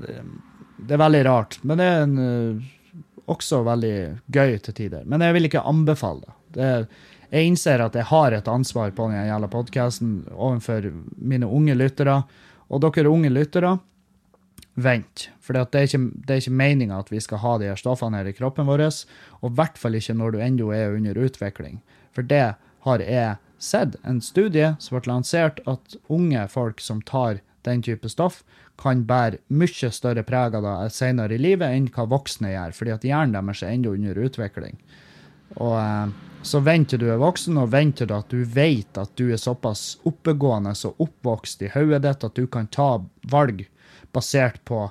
det er veldig rart. Men det er en, eh, også veldig gøy til tider. Men jeg vil ikke anbefale det. jeg innser at jeg har et ansvar på den jævla podkasten overfor mine unge lyttere. Og dere unge lyttere, vent. For det er ikke, det ikke meninga at vi skal ha de her stoffene her i kroppen vår, og i hvert fall ikke når du ennå er under utvikling. For det har jeg sett en studie som ble lansert, at unge folk som tar den type stoff, kan bære mye større preg av det senere i livet enn hva voksne gjør, fordi at hjernen deres er ennå under utvikling. Og eh, så venter du er voksen, og venter du at du vet at du er såpass oppegående og oppvokst i hodet ditt at du kan ta valg basert på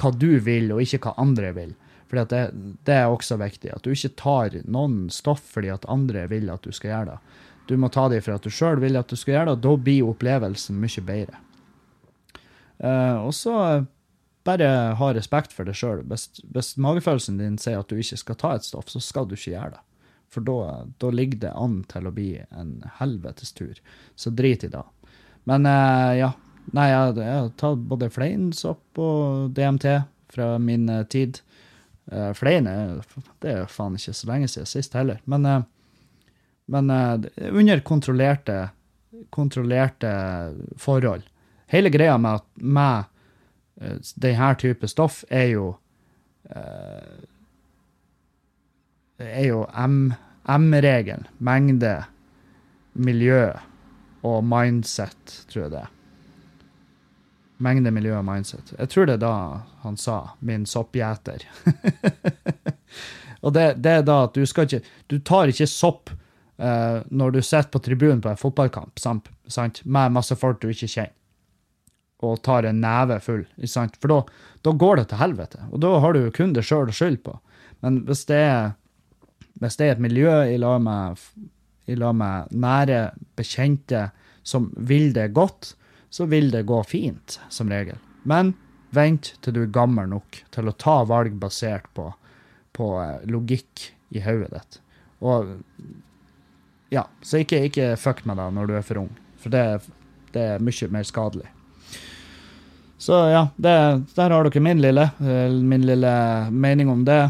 hva du vil, og ikke hva andre vil. For det, det, er også viktig. At du ikke tar noen stoff fordi at andre vil at du skal gjøre det. Du må ta dem for at du sjøl vil at du skal gjøre det, og da blir opplevelsen mye bedre. Uh, og så bare ha respekt for deg sjøl. Hvis, hvis, magefølelsen din sier at du ikke skal ta et stoff, så skal du ikke gjøre det. For da, ligger det an til å bli en helvetes tur. Så drit i det. Men uh, ja, Nei, jeg, jeg tatt både fleinsopp og DMT fra min uh, tid. Uh, Flein er, det er faen ikke så lenge siden sist heller. Men, uh, men uh, under kontrollerte, kontrollerte forhold. Hele greia med, med uh, denne type stoff er jo er jo M-regelen. Mengde, miljø og mindset, tror jeg det er. Mengde, miljø og mindset. Jeg tror det er da han sa 'min soppgjeter'. og det, det, er da at du skal ikke Du tar ikke sopp uh, når du sitter på tribunen på en fotballkamp sant? Sant? med masse folk du ikke kjenner, og tar en neve full. Sant? For da, går det til helvete. Og da har du kun deg sjøl å skylde på. Men hvis det er hvis det er et miljø i lag med, med nære bekjente som vil det godt, så vil det gå fint, som regel. Men vent til du er gammel nok til å ta valg basert på, på eh, logikk i hodet ditt. Og ja, så ikke, ikke fuck med deg når du er for ung, for det, det er mye mer skadelig. Så ja, det, der har dere min lille, eh, min lille mening om det.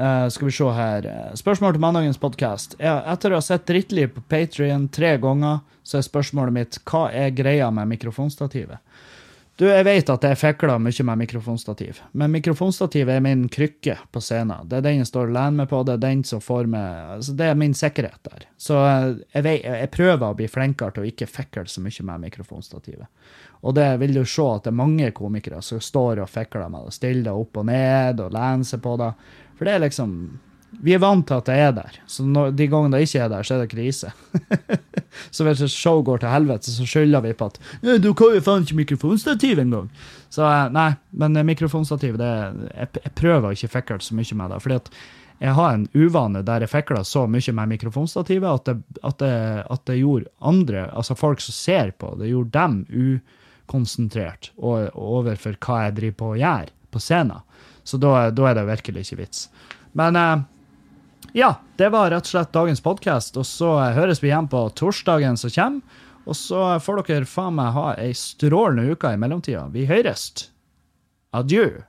Uh, skal vi se her. Spørsmål til mandagens podkast. Etter å ha sett Drittliv på Patrion tre ganger, så er spørsmålet mitt hva er greia med mikrofonstativet? Du, jeg vet at jeg fikler mye med mikrofonstativ, men mikrofonstativet er min krykke på scenen. Det er den jeg står og lener meg på, det er den som får meg altså Det er min sikkerhet der. Så eh, jeg, vet, jeg prøver å bli flinkere til å ikke fikle så mye med mikrofonstativet. Og det vil du se at det er mange komikere som står og fikler med det, stiller det opp og ned og lener seg på det. For det er liksom Vi er vant til at det er der. Så når, de gangene det ikke er der, så er det krise. så hvis et show går til helvete, så skylder vi på at du kan jo faen ikke mikrofonstativ engang. Så eh, nei, men eh, mikrofonstativ, det jeg, jeg prøver ikke å fikle så mye med det. fordi at jeg har en uvane der jeg fikla så mye med mikrofonstativet at det, gjorde andre, altså folk som ser på, det gjorde dem ukonsentrert overfor hva jeg driver på å gjøre på scenen. Så da, da, er det virkelig ikke vits. Men eh, ja, det var rett og slett dagens podkast. Og så høres vi igjen på torsdagen som kommer. Og så får dere faen meg ha ei strålende uke i mellomtida. Vi høres. Adjø.